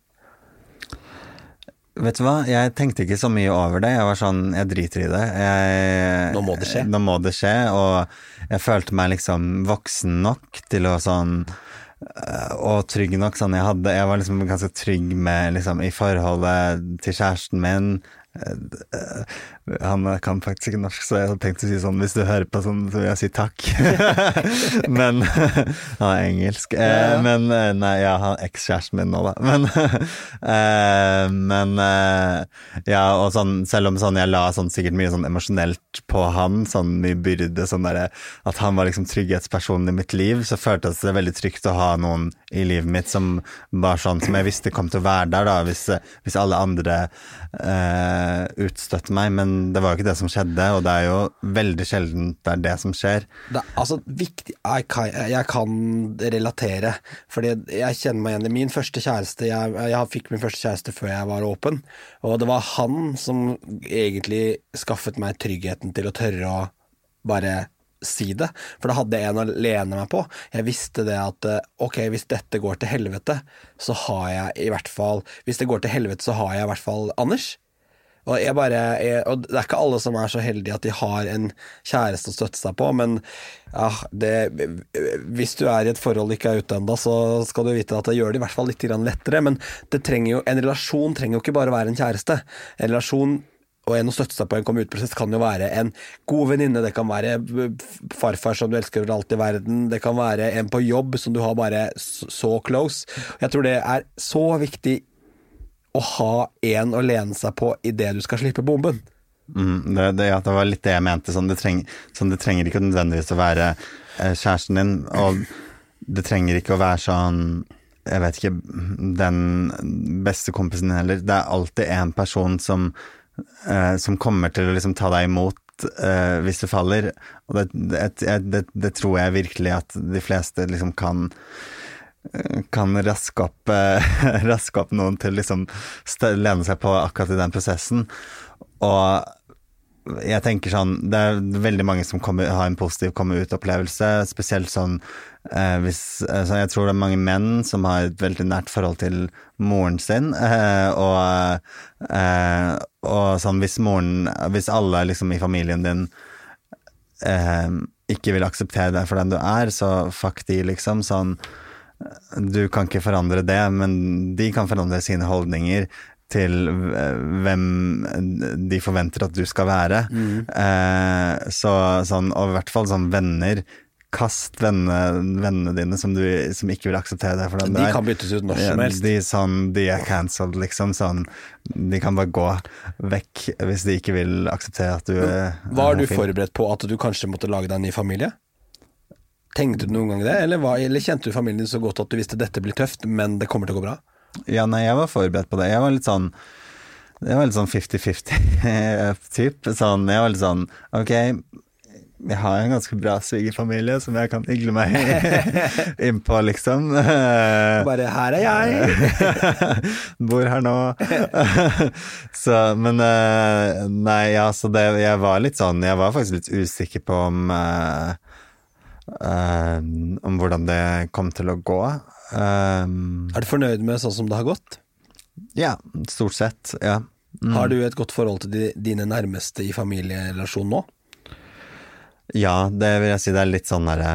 Vet du hva, jeg tenkte ikke så mye over det. Jeg var sånn, jeg driter i det. Jeg, Nå må det skje. Nå må det skje, og jeg følte meg liksom voksen nok til å sånn øh, og trygg nok. Sånn jeg, hadde, jeg var liksom ganske trygg med liksom, i forholdet til kjæresten min. Han kan faktisk ikke norsk, så jeg hadde tenkt å si sånn hvis du hører på sånn, så vil jeg si takk. (laughs) men (laughs) Han er engelsk. Eh, Men eh, nei, ja, han er ekskjæresten min nå, da. (laughs) Men, eh, men ja, og sånn, selv om sånn jeg la sånn sikkert mye sånn emosjonelt på han, sånn mye byrde, sånn derre At han var liksom trygghetspersonen i mitt liv, så føltes det veldig trygt å ha noen i livet mitt som var sånn som jeg visste kom til å være der, da, hvis, hvis alle andre eh, utstøtte meg. Men det var jo ikke det som skjedde, og det er jo veldig sjelden det er det som skjer. Det altså viktig jeg kan, jeg kan relatere, fordi jeg kjenner meg igjen i min første kjæreste. Jeg, jeg fikk min første kjæreste før jeg var åpen, og det var han som egentlig skaffet meg tryggheten til å tørre å bare si det, for da hadde jeg en å lene meg på. Jeg visste det at ok, hvis dette går til helvete, så har jeg i hvert fall Hvis det går til helvete, så har jeg i hvert fall Anders. Og, jeg bare, jeg, og det er ikke alle som er så heldige at de har en kjæreste å støtte seg på, men ja, det, hvis du er i et forhold du ikke er ute ennå, så skal du vite at det gjør det i hvert fall litt lettere. Men jo, en relasjon trenger jo ikke bare være en kjæreste. En relasjon og en å støtte seg på en komme ut-prosess kan jo være en god venninne, det kan være farfar som du elsker over alt i verden, det kan være en på jobb som du har bare så close. Jeg tror det er så viktig å ha en å lene seg på idet du skal slippe bomben. Mm, det, det, ja, det var litt det jeg mente. Sånn, det, treng, sånn, det trenger ikke nødvendigvis å være eh, kjæresten din, og det trenger ikke å være sånn jeg vet ikke, den beste kompisen din heller. Det er alltid en person som, eh, som kommer til å liksom ta deg imot eh, hvis du faller. Og det, tror jeg virkelig at de fleste liksom kan kan raske opp, (laughs) raske opp noen til liksom lene seg på akkurat i den prosessen. Og jeg tenker sånn Det er veldig mange som kommer, har en positiv komme ut-opplevelse, spesielt sånn eh, hvis så Jeg tror det er mange menn som har et veldig nært forhold til moren sin, (laughs) eh, og, eh, og sånn hvis moren Hvis alle liksom i familien din ikke vil akseptere deg for den du er, så fuck de, liksom. Sånn du kan ikke forandre det, men de kan forandre sine holdninger til hvem de forventer at du skal være. Mm. Eh, så sånn, og i hvert fall sånn venner. Kast vennene, vennene dine som, du, som ikke vil akseptere deg for den de der. De kan byttes ut når som helst. De, sånn, de er cancelled, liksom. Sånn, de kan bare gå vekk hvis de ikke vil akseptere at du er Var du forberedt på at du kanskje måtte lage deg en ny familie? Tenkte du noen gang det, eller, var, eller, kjente du familien din så godt at du visste dette blir tøft, men det kommer til å gå bra? Ja, nei, jeg var forberedt på det. Jeg var litt sånn det var litt sånn 50-50-typ. (laughs) Sånn, jeg var litt sånn Ok, jeg har en ganske bra svigerfamilie som jeg kan igle meg (laughs) innpå, liksom. (laughs) Bare 'her er jeg'. Bor her nå. så, men Nei, ja, så det Jeg var litt sånn Jeg var faktisk litt usikker på om uh, Uh, om hvordan det kom til å gå. Uh, er du fornøyd med sånn som det har gått? Ja, stort sett. Ja. Mm. Har du et godt forhold til de, dine nærmeste i familierelasjon nå? Ja, det vil jeg si. Det er litt sånn derre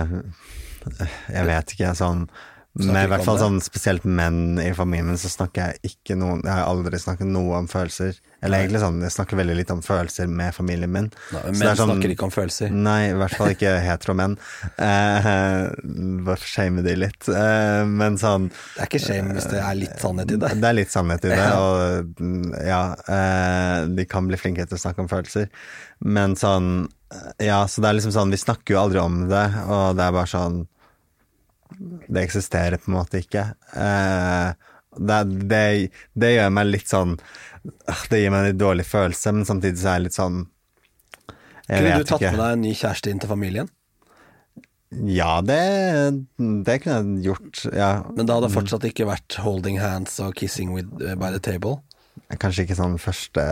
Jeg vet ikke, sånn med i hvert fall sånn spesielt menn i familien så snakker jeg ikke noe Jeg har aldri snakket noe om følelser. Eller egentlig sånn, jeg snakker veldig litt om følelser med familien min. Nei, menn sånn, snakker ikke om følelser? Nei, i hvert fall ikke hetero menn. (laughs) Eh, bare shame de litt. Eh, men sånn Det er ikke shame hvis det er litt sannhet i det? Det er litt sannhet i det, (laughs) og ja eh, De kan bli flinke til å snakke om følelser. Men sånn Ja, så det er liksom sånn Vi snakker jo aldri om det, og det er bare sånn det eksisterer på en måte ikke. Eh, Det, det, det gjør meg litt sånn Det gir meg en litt dårlig følelse, men samtidig så er jeg litt sånn Jeg Kunne vet du tatt ikke. med deg en ny kjæreste inn til familien? Ja, det, det kunne jeg gjort. Ja. Men da hadde det fortsatt ikke vært holding hands og kissing with, uh, by the table? Kanskje ikke sånn første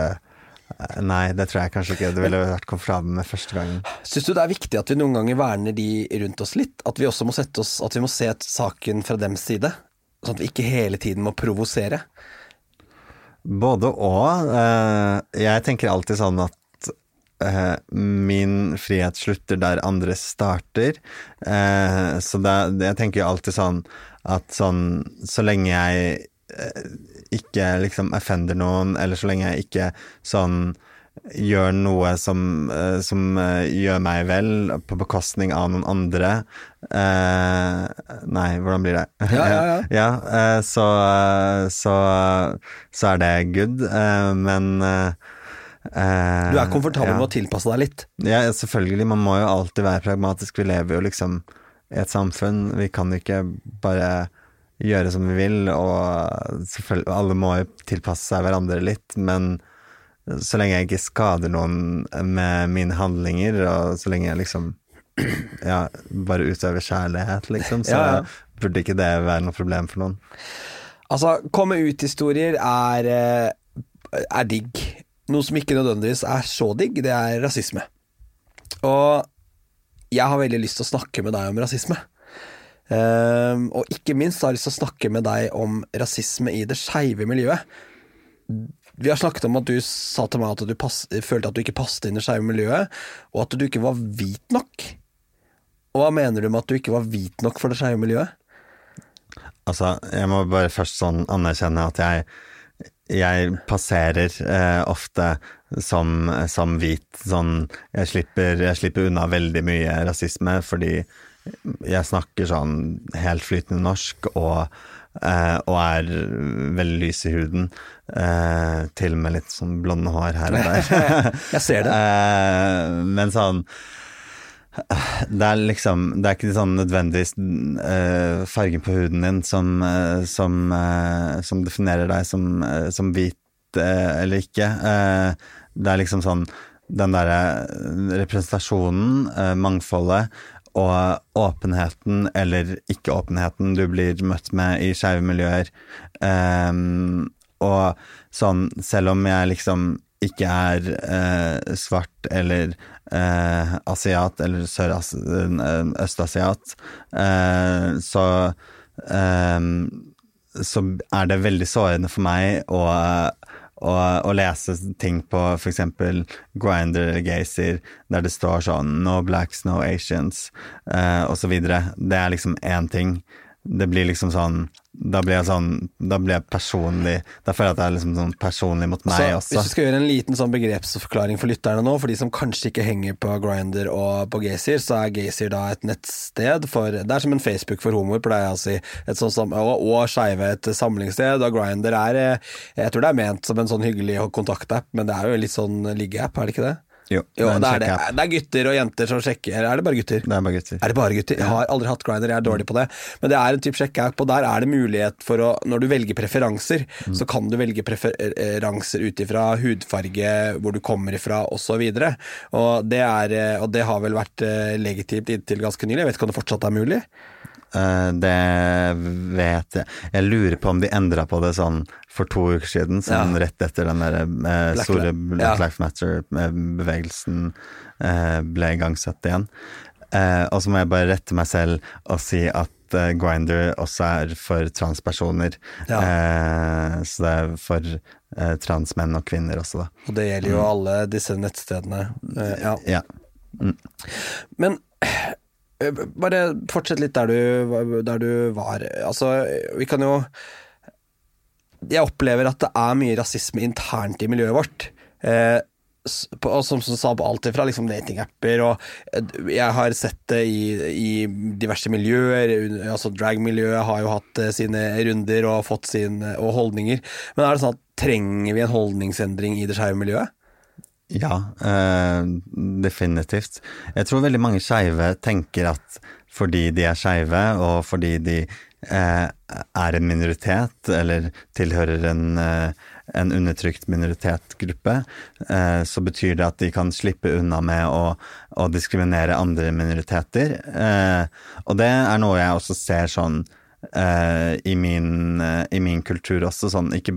Nei, det tror jeg kanskje ikke. Det ville vært komfortabelt med første gangen. Syns du det er viktig at vi noen ganger verner de rundt oss litt? At vi også må sette oss At vi må se saken fra dems side? Sånn at vi ikke hele tiden må provosere? Både og. eh, Jeg tenker alltid sånn at eh, min frihet slutter der andre starter. Eh, Så jeg tenker jo alltid sånn at sånn Så lenge jeg ikke liksom offender noen, eller så lenge jeg ikke sånn gjør noe som, eh, som eh, gjør meg vel, på bekostning av noen andre eh, Nei, hvordan blir det? Ja, ja, ja. (laughs) ja eh, så, så, så er det good, eh, men eh, eh, Du er komfortabel med å tilpasse deg litt? Ja, selvfølgelig. Man må jo alltid være pragmatisk. Vi lever jo liksom i et samfunn. Vi kan ikke bare gjøre som vi vil, og selvfølgelig, alle må jo tilpasse seg hverandre litt, men så lenge jeg ikke skader noen med mine handlinger, og så lenge jeg liksom ja, bare utøver kjærlighet, liksom, så Ja, ja. burde ikke det være noe problem for noen. Altså, komme ut-historier er, eh, er digg. Noe som ikke nødvendigvis er så digg, det er rasisme. Og jeg har veldig lyst til å snakke med deg om rasisme. Um, og ikke minst har jeg lyst til å snakke med deg om rasisme i det skeive miljøet. Vi har snakket om at du sa til meg at du pass, følte at du ikke passet inn i skeive miljøet, og at du ikke var hvit nok. Og hva mener du med at du ikke var hvit nok for det skeive miljøet? Altså, jeg må bare først sånn anerkjenne at jeg jeg passerer eh, ofte som, som hvit. Sånn jeg slipper, jeg slipper unna veldig mye rasisme fordi jeg snakker sånn helt flytende norsk og, eh, og er veldig lys i huden. Eh, til og med litt sånn blonde hår her og der. (laughs) Jeg ser det. Eh, men sånn det er liksom Det er ikke sånn nødvendigvis uh, fargen på huden din som, uh, som, uh, som definerer deg som, eh, som hvit eh, eller ikke. Eh, det er liksom sånn den derre representasjonen, eh, mangfoldet, og åpenheten eller ikke-åpenheten du blir møtt med i skeive miljøer. Um, og sånn, selv om jeg liksom ikke er eh, svart eller eh, asiat eller søras- eh, så eh, så er det veldig sårende for meg å, å, og lese ting på f.eks. Grinder eller Gazer, der det står sånn 'no blacks, no Asians', eh, og videre. Det er liksom én ting. Det blir liksom sånn Da blir jeg sånn Da blir jeg personlig Da føler jeg at det er liksom sånn personlig mot meg Så, også. Hvis du skal gjøre en liten sånn begrepsforklaring for lytterne nå, for de som kanskje ikke henger på Grinder og på Gaysir, så er Gaysir da et nettsted for Det er som en Facebook for homoer, pleier jeg å si. Et sånt som, og og skeive et samlingssted. Og Grinder er eh, Jeg tror det er ment som en sånn hyggelig kontaktapp, men det er jo litt sånn liggeapp, er det ikke det? Jo, Jo, det er det. Det er gutter og jenter som sjekker. Eller er det bare gutter? Det er bare gutter. Er det bare gutter? Jeg har aldri hatt Grindr, jeg er dårlig på det. Men det er en type sjekkeapp, og der er det mulighet for å Når du velger preferanser, så kan du velge preferanser ut ifra hudfarge, hvor du kommer ifra, osv. Og, og, det er, eh, og det har vel vært eh, legitimt inntil ganske nylig. Jeg vet ikke om det fortsatt er mulig? Eh, det vet jeg. Jeg lurer på om de endra på det sånn for to uker siden, sånn Ja. rett etter den der eh, store Black. Lives Matter-bevegelsen eh, ble igangsatt igjen. Eh, og så må jeg bare rette meg selv og si at Grinder også er for transpersoner. Ja. Eh, så det er for transmenn og kvinner også, da. Og det gjelder jo alle disse nettstedene. Ja. Ja. Men eh, bare fortsett litt der du, der du var. Altså, vi kan jo Jeg opplever at det er mye rasisme internt i miljøet vårt. Eh, på, som, som sa på alt ifra liksom datingapper og eh, Jeg har sett det i, i diverse miljøer. Altså Dragmiljøet har jo hatt eh, sine runder og fått sin eh, og holdninger. Men er det sånn at trenger vi en holdningsendring i det skeive miljøet? Ja, eh, definitivt. Jeg tror veldig mange skeive tenker at fordi de er skeive, og fordi de eh, er en minoritet, eller tilhører en, eh, en undertrykt minoritetsgruppe, eh, så betyr det at de kan slippe unna med å, å diskriminere andre minoriteter. Og det er noe jeg også ser sånn i min, i min, kultur også, sånn, ikke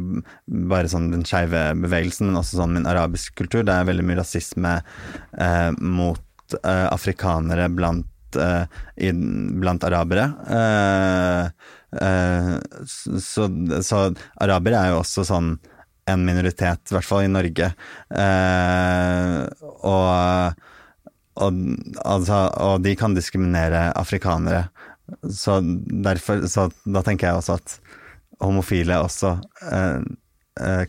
bare sånn den skeive bevegelsen, men også sånn min arabiske kultur. Det er veldig mye rasisme uh, mot afrikanere blant uh, i, blant arabere. Uh, uh, så, så arabere er jo også sånn en minoritet, i hvert fall i Norge. og, og, altså, og de kan diskriminere afrikanere. Så derfor Så da tenker jeg også at homofile også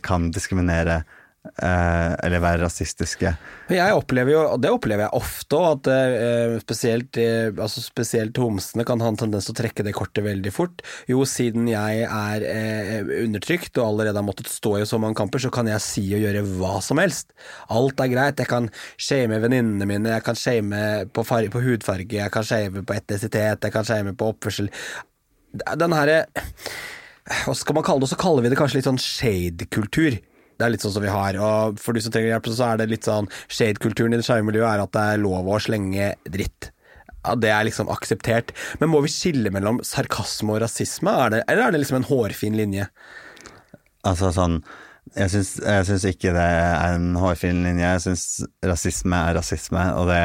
kan diskriminere Eh, eller være rasistiske. Jeg opplever jo, og det opplever jeg ofte, at eh, spesielt, eh, altså spesielt homsene kan ha en tendens til å trekke det kortet veldig fort. Jo, siden jeg er eh, undertrykt og allerede har måttet stå i så mange kamper, så kan jeg si og gjøre hva som helst. Alt er greit. Jeg kan shame venninnene mine, jeg kan shame på, på hudfarge, jeg kan shame på etnisitet, jeg kan shame på oppførsel. Den herre Hva skal man kalle det? Så kaller vi det kanskje litt sånn shade-kultur. Det er litt sånn som vi har. Og for de som trenger hjelp, så er det litt sånn Shade-kulturen i det skeive miljøet er at det er lov å slenge dritt. Ja, det er liksom akseptert. Men må vi skille mellom sarkasme og rasisme, er det, eller er det liksom en hårfin linje? Altså sånn jeg syns, ikke det er en hårfin linje. Jeg syns rasisme er rasisme, og det,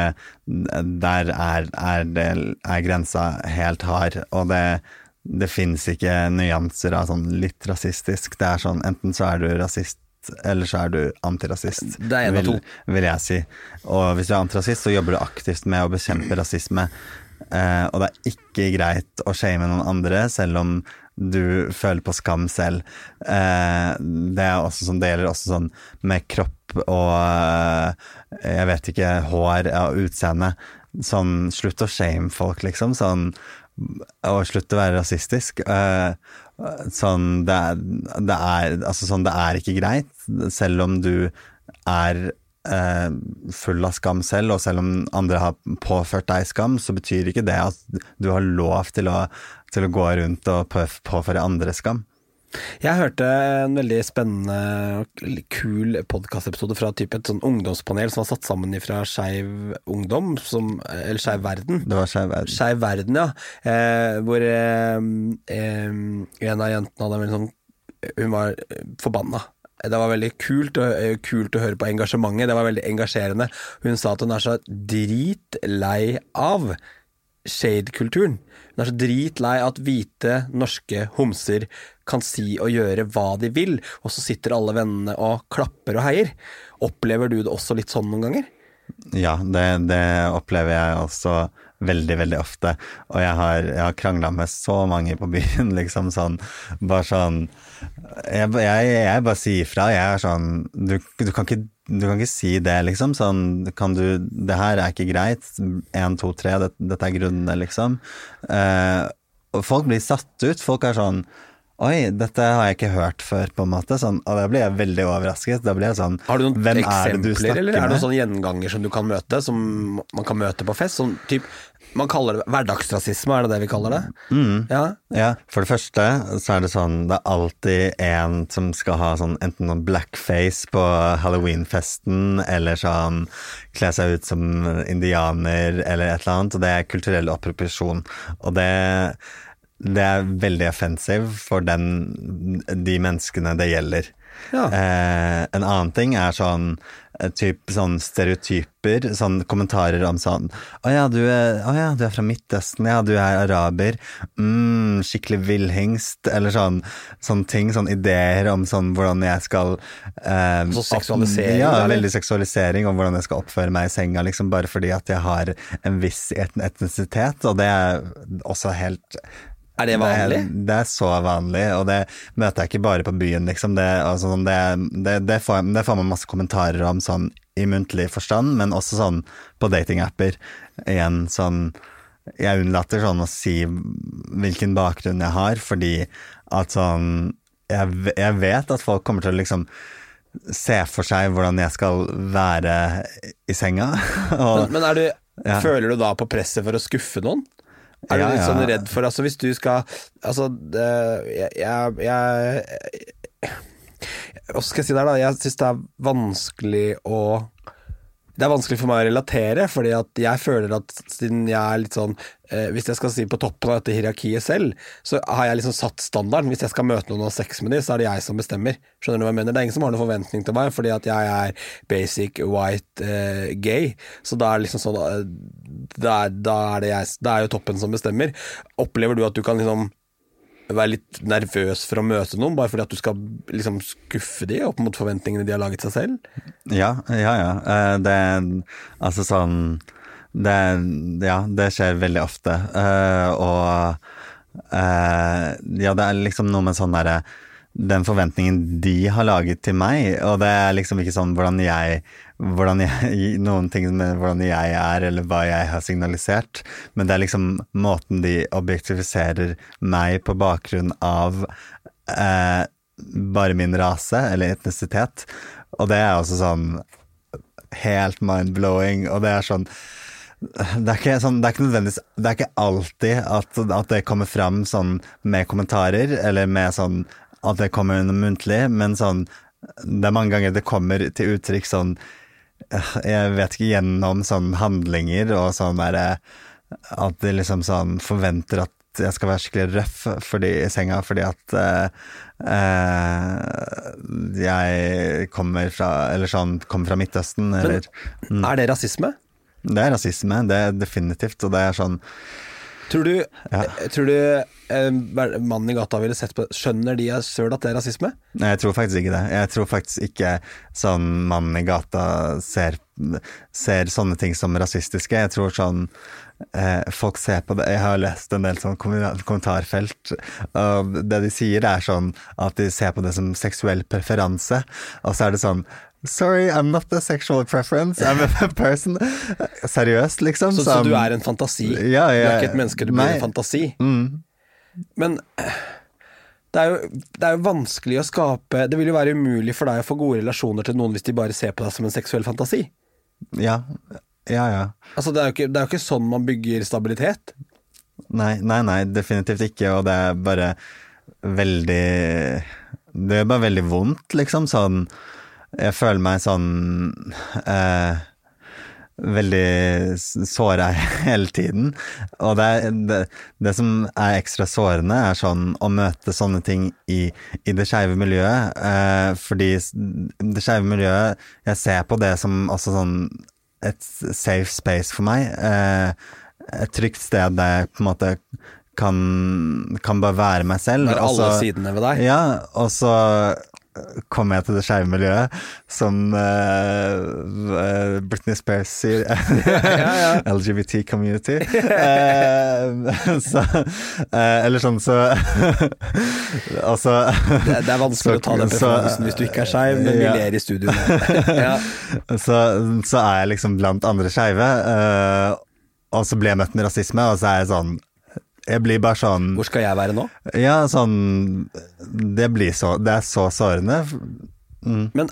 der er, er, det, er, grensa helt hard. Og det, det fins ikke nyanser av sånn litt rasistisk. Det er sånn enten så er du rasist eller så er du antirasist. Det er en av to. Vil, jeg si. Og hvis du er antirasist, så jobber du aktivt med å bekjempe rasisme. Eh, og det er ikke greit å shame noen andre, selv om du føler på skam selv. Eh, det er også sånn, det gjelder også sånn med kropp og eh, jeg vet ikke, hår og utseende. Sånn, slutt å shame folk, liksom. Sånn, og slutt å være rasistisk. Uh, Sånn det, er, det er, altså sånn, det er ikke greit, selv om du er eh, full av skam selv, og selv om andre har påført deg skam, så betyr ikke det at du har lov til å, til å gå rundt og påføre andre skam. Jeg hørte en veldig spennende og kul podkastepisode fra type et sånn ungdomspanel som var satt sammen fra Skeiv Ungdom, som, eller Skeiv Verden. Det var Skeiv Verden. Skeiv Verden, ja. Eh, hvor eh, eh, en av jentene hadde en sånn Hun var forbanna. Det var veldig kult, og, kult å høre på engasjementet. Det var veldig engasjerende. Hun sa at hun er så dritlei av shade-kulturen. Hun er så dritlei at hvite norske homser kan si og gjøre hva de vil, og så sitter alle vennene og klapper og heier. Opplever du det også litt sånn noen ganger? Ja, det, det opplever jeg også veldig, veldig ofte. Og jeg har, jeg har krangla med så mange på byen, (laughs) liksom sånn Bare sånn Jeg, jeg, jeg bare sier ifra. Jeg er sånn du, du, kan ikke, du, kan ikke, si det, liksom. Sånn kan du Det her er ikke greit. Én, to, tre. Dette, er grunnene, liksom. Eh, folk blir satt ut. Folk er sånn Oi, dette har jeg ikke hørt før, på en måte. Sånn, og da blir jeg veldig overrasket. Da blir jeg sånn Har du noen hvem eksempler, er eller er det noen sånne gjenganger som du kan møte, som man kan møte på fest? Sånn typ man kaller det hverdagsrasisme, er det det vi kaller det? Mm. Ja. ja. For det første så er det sånn det er alltid en som skal ha sånn enten noen blackface på halloweenfesten, eller sånn kle seg ut som indianer, eller et eller annet. Og det er kulturell appropriasjon. Og det det er veldig offensive for den, de menneskene det gjelder. Ja. Eh, en annen ting er sånn eh, typ sånn stereotyper, sånn kommentarer om sånn Å ja, du er, ja, du er fra Midtøsten, ja, du er araber, mm, skikkelig villhingst, eller sånn sånne ting, sånne ideer om sånn hvordan jeg skal eh, Så seksualisering? Ja, eller? veldig seksualisering om hvordan jeg skal oppføre meg i senga, liksom bare fordi at jeg har en viss etnisitet, og det er også helt er det vanlig? Det, det, er så vanlig, og det møter jeg ikke bare på byen, liksom. Det, altså, sånn, det, det får, får, man masse kommentarer om sånn i muntlig forstand, men også sånn på datingapper. Igjen sånn Jeg unnlater sånn å si hvilken bakgrunn jeg har, fordi at sånn jeg, jeg vet at folk kommer til å liksom se for seg hvordan jeg skal være i senga. (laughs) og, men, men du, ja. føler du da på presset for å skuffe noen? Er du Ja, litt sånn redd for Altså, hvis du skal Altså, det, jeg, jeg, jeg Hva skal jeg si der, da? Jeg syns det er vanskelig å det er vanskelig for meg å relatere, fordi at jeg føler at siden jeg er litt sånn eh, Hvis jeg skal si på toppen av dette hierarkiet selv, så har jeg liksom satt standarden. Hvis jeg skal møte noen og ha sex med dem, så er det jeg som bestemmer. Skjønner du hva jeg mener? Det er ingen som har noen forventning til meg, fordi at jeg er basic white eh, gay. Så da er liksom sånn eh, da, da er det jeg da er jo toppen som bestemmer. Opplever du at du kan liksom være litt nervøs for å møte noen, bare fordi at du skal liksom skuffe de opp mot forventningene de har laget seg selv? Ja, ja, ja. Eh, Det Altså sånn det, Ja, det skjer veldig ofte. Eh, og eh, Ja, det er liksom noe med sånn derre Den forventningen de har laget til meg, og det er liksom ikke sånn hvordan jeg hvordan jeg, (laughs) noen ting med hvordan jeg er, eller hva jeg har signalisert, men det er liksom måten de objektifiserer meg på bakgrunn av eh, bare min rase eller etnisitet. Og det er også sånn helt mind-blowing, og det er sånn det er, sånn, det er ikke Det er ikke alltid at, at det kommer fram sånn med kommentarer, eller med sånn at det kommer under muntlig, men sånn Det er mange ganger det kommer til uttrykk sånn Jeg vet ikke, gjennom sånne handlinger og sånn derre At de liksom sånn forventer at jeg skal være skikkelig røff fordi, i senga fordi at uh, uh, jeg kommer fra Eller sånn kommer fra Midtøsten, eller Er det rasisme? Det er rasisme, det er definitivt, og det er sånn Tror du, tror du eh, mannen i gata ville sett på Skjønner de søl at det er rasisme? Nei, jeg tror faktisk ikke det. Jeg tror faktisk ikke sånn mannen i gata ser, ser sånne ting som rasistiske. Jeg tror sånn eh, folk ser på det Jeg har lest en del sånn kommentarfelt, og det de sier er sånn at de ser på det som seksuell preferanse, og så er det sånn Sorry, I'm not a sexual preference, I'm a (laughs) person. Seriøst, liksom. Så, så du er en fantasi? Ja, Du er ikke et menneske, du blir en fantasi? Mm. Men det er, jo, det er jo vanskelig å skape Det vil jo være umulig for deg å få gode relasjoner til noen hvis de bare ser på deg som en seksuell fantasi. Ja, ja, ja. Altså, det er jo ikke, det er jo ikke sånn man bygger stabilitet. Nei, nei, nei, definitivt ikke, og det er bare veldig Det er bare veldig vondt, liksom, sånn Jeg føler meg sånn eh, Veldig såra (laughs) hele tiden. Og det, det, det som er ekstra sårende, er sånn å møte sånne ting i, i det skeive miljøet. Eh, fordi det skeive miljøet Jeg ser på det som også sånn et safe space for meg. Eh, et trygt sted der jeg på en måte kan, kan bare være meg selv. Være alle også, sidene ved deg. Ja, og så kommer jeg til det skeive miljøet, som uh, Britney Spears sier. (laughs) LGBT (laughs) community. Uh, (laughs) så, uh, eller sånn så Altså Det, det er vanskelig så- å ta den preferansen hvis du ikke er skeiv, men vi Ja. ler i studio ja. så, så er jeg liksom blant andre skeive, og så blir jeg møtt med rasisme, og så er jeg sånn Jeg blir bare sånn Hvor skal jeg være nå? Ja, sånn Det blir så Det er så sårende. Men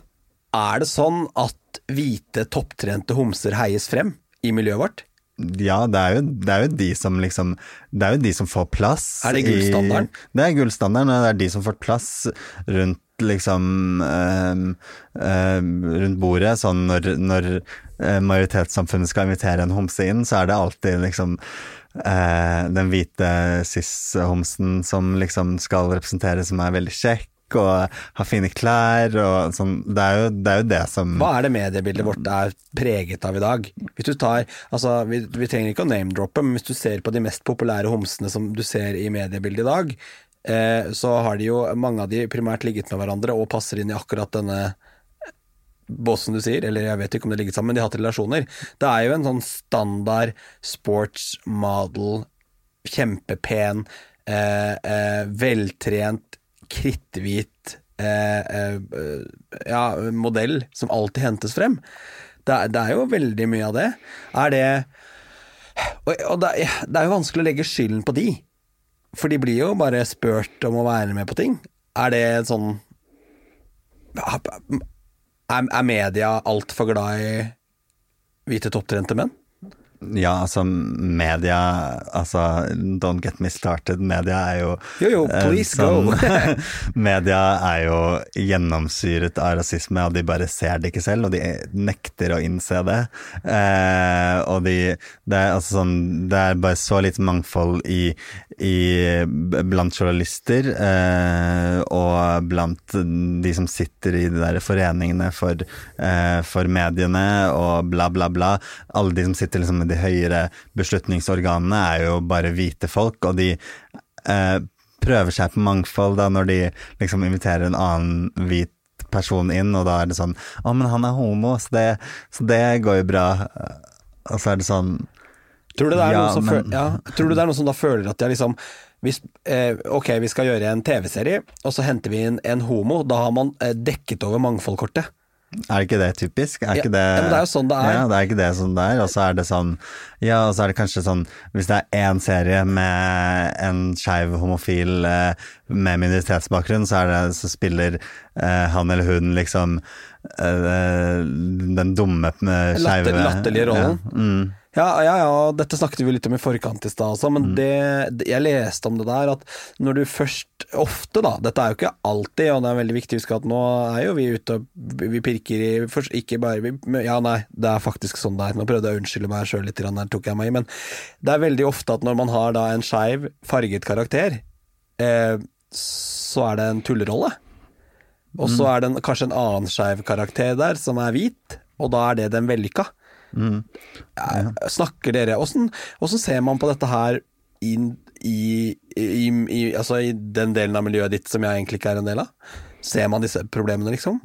er det sånn at hvite, topptrente homser heies frem i miljøet vårt? Ja, det er, jo, det er jo de som liksom Det er jo de som får plass. Er det gullstandarden? I, det er gullstandarden, og det er de som får plass rundt liksom øh, øh, Rundt bordet. Sånn når, når eh, majoritetssamfunnet skal invitere en homse inn, så er det alltid liksom eh, den hvite cis-homsen som liksom skal representere, som er veldig kjekk. Og har fine klær og sånn. Det er jo det, er jo det som Hva er det mediebildet vårt er preget av i dag? Hvis du tar, altså Vi, vi trenger ikke å name-droppe, men hvis du ser på de mest populære homsene som du ser i mediebildet i dag, eh, så har de jo mange av de primært ligget med hverandre og passer inn i akkurat denne båsen du sier, eller jeg vet ikke om det ligger sammen, men de har hatt relasjoner. Det er jo en sånn standard sports model, kjempepen, eh, eh, veltrent, kritthvit eh, eh, ja, modell som alltid hentes frem. Det er, det er jo veldig mye av det. Er det Og, og det, det er jo vanskelig å legge skylden på de, for de blir jo bare spurt om å være med på ting. Er det sånn Er, er media altfor glad i hvite topptrente menn? Ja, altså media Altså, don't get me started. Media er jo Jo, jo, eh, please sånn- go. (laughs) media er jo gjennomsyret av rasisme, og de bare ser det ikke selv, og de nekter å innse det. Eh, og de det er, altså sånn, det er bare så lite mangfold i, i blant journalister, eh, og blant de som sitter i de der foreningene for, eh, for mediene, og bla, bla, bla. Alle de som sitter liksom i de høyere beslutningsorganene, er jo bare hvite folk, og de eh, prøver seg på mangfold da når de liksom inviterer en annen hvit person inn, og da er det sånn Å, men han er homo, så det, så det går jo bra. Og så er det sånn Tror du det er Ja, noen som, men- føl ja, tror du det er noen som da føler at de liksom hvis, eh, Ok, vi skal gjøre en TV-serie, og så henter vi inn en homo. Da har man eh, dekket over mangfoldkortet. Er ikke det typisk? Er Ja, ikke det, ja, men det er jo sånn det er. Ja, det er ikke det sånn det er. Og så er det sånn Ja, og så er det kanskje sånn Hvis det er én serie med en skeiv homofil eh, med minoritetsbakgrunn, så, er det, så spiller eh, han eller hun liksom eh, den dumme eh, skeive Latter, latterlige rollen. Ja, mm. Ja, ja, ja, dette snakket vi litt om i forkant i stad også, men mm. det- jeg leste om det der at når du først Ofte, da, dette er jo ikke alltid, og det er veldig viktig å huske at nå er jo vi ute og vi pirker i først, Ikke bare vi, Ja, nei, det er faktisk sånn det er. Nå prøvde jeg å unnskylde meg sjøl litt, der tok jeg meg i, men det er veldig ofte at når man har da en skeiv, farget karakter, eh, så er det en tullerolle. Og så er det en, kanskje en annen skeiv karakter der, som er hvit, og da er det den vellykka. Ja, Snakker dere Åssen åssen ser man på dette her inn i, i, i, altså i den delen av miljøet ditt som jeg egentlig ikke er en del av? Ser man disse problemene, liksom?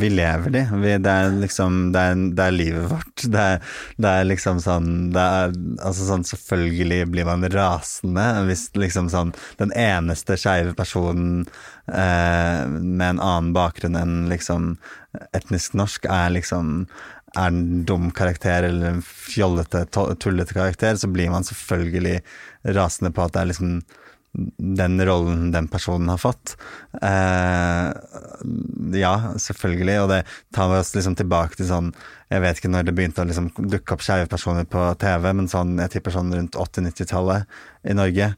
Vi lever de. Vi, det er liksom det er, det er livet vårt. Det er, det er liksom sånn det er, altså sånn Selvfølgelig blir man rasende hvis liksom sånn den eneste skeive personen eh, med en annen bakgrunn enn liksom etnisk norsk er liksom er en dum karakter eller en fjollete, tullete karakter, så blir man selvfølgelig rasende på at det er liksom den rollen den personen har fått. Eh, ja, selvfølgelig, og det tar oss liksom tilbake til sånn Jeg vet ikke når det begynte å liksom dukke opp skeive personer på TV, men sånn, jeg tipper sånn rundt 80-90-tallet i Norge.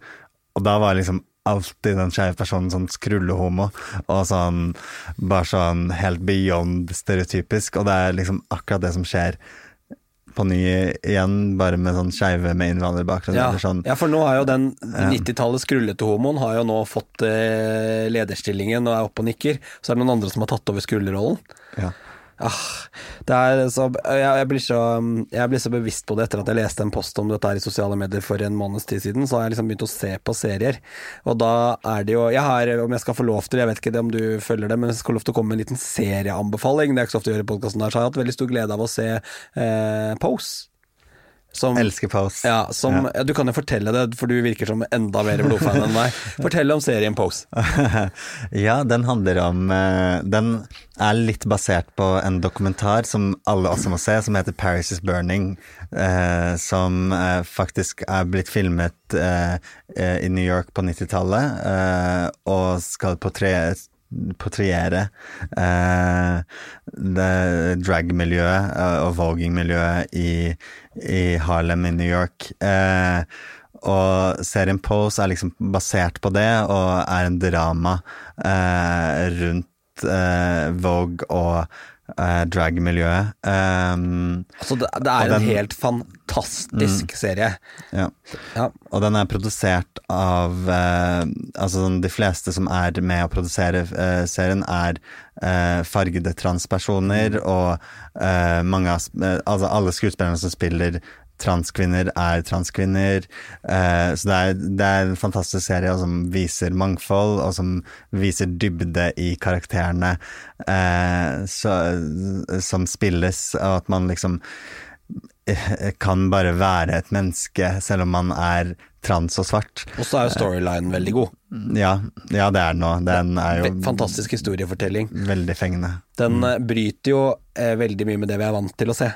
Og da var liksom alltid den skeive personen sånn skrullehomo, og sånn bare sånn helt beyond stereotypisk, og det er liksom akkurat det som skjer på ny igjen, bare med sånn skeive med innvandrerbakgrunn. Ja, sånn. ja, for nå har jo den 90-tallet skrullete homoen har jo nå fått eh, lederstillingen og er oppe og nikker. Så er det noen andre som har tatt over skrullerollen. Ja. Ah, det så, jeg, jeg, blir så, jeg blir så bevisst på det etter at jeg leste en post om dette her i sosiale medier for en måneds tid siden. Så har jeg liksom begynt å se på serier. Og da er det jo Jeg har, om jeg skal få lov til, jeg vet ikke det om du følger det, men jeg skal få lov til å komme med en liten serieanbefaling. Det er ikke så ofte å gjøre i podkasten der, så jeg har hatt veldig stor glede av å se eh, Pose. Som, Elsker Pose. ja, som, ja. Du kan jo fortelle det, for du virker som enda mer blodfan enn meg. (laughs) Fortell om serien Pose. (laughs) ja, den handler om eh, Den er litt basert på en dokumentar som alle også må se, som heter 'Paris is Burning'. eh, som eh, faktisk er blitt filmet i New York på 90-tallet, eh, og skal portre portreere eh, drag-miljøet eh, og voging-miljøet i, i Harlem i New York. Eh, og serien Pose er liksom basert på det, og er en drama eh, rundt eh, Vogue og eh, drag-miljøet. Um, Altså, det, det er den- en helt fantastisk serie. ja. Ja. Og den er produsert av eh, Altså de fleste som er med å produsere eh, serien, er eh, fargede transpersoner, og eh, mange av eh, Altså alle skuespillerne som spiller transkvinner, er transkvinner. Eh, så det er, det er en fantastisk serie som viser mangfold, og som viser dybde i karakterene eh, så, som spilles, og at man liksom eh, kan bare være et menneske selv om man er trans og svart. Og så er jo storylinen veldig god. Ja, ja det er den nå. Den er jo Fantastisk historiefortelling. veldig fengende. Den eh, bryter jo eh, veldig mye med det vi er vant til å se.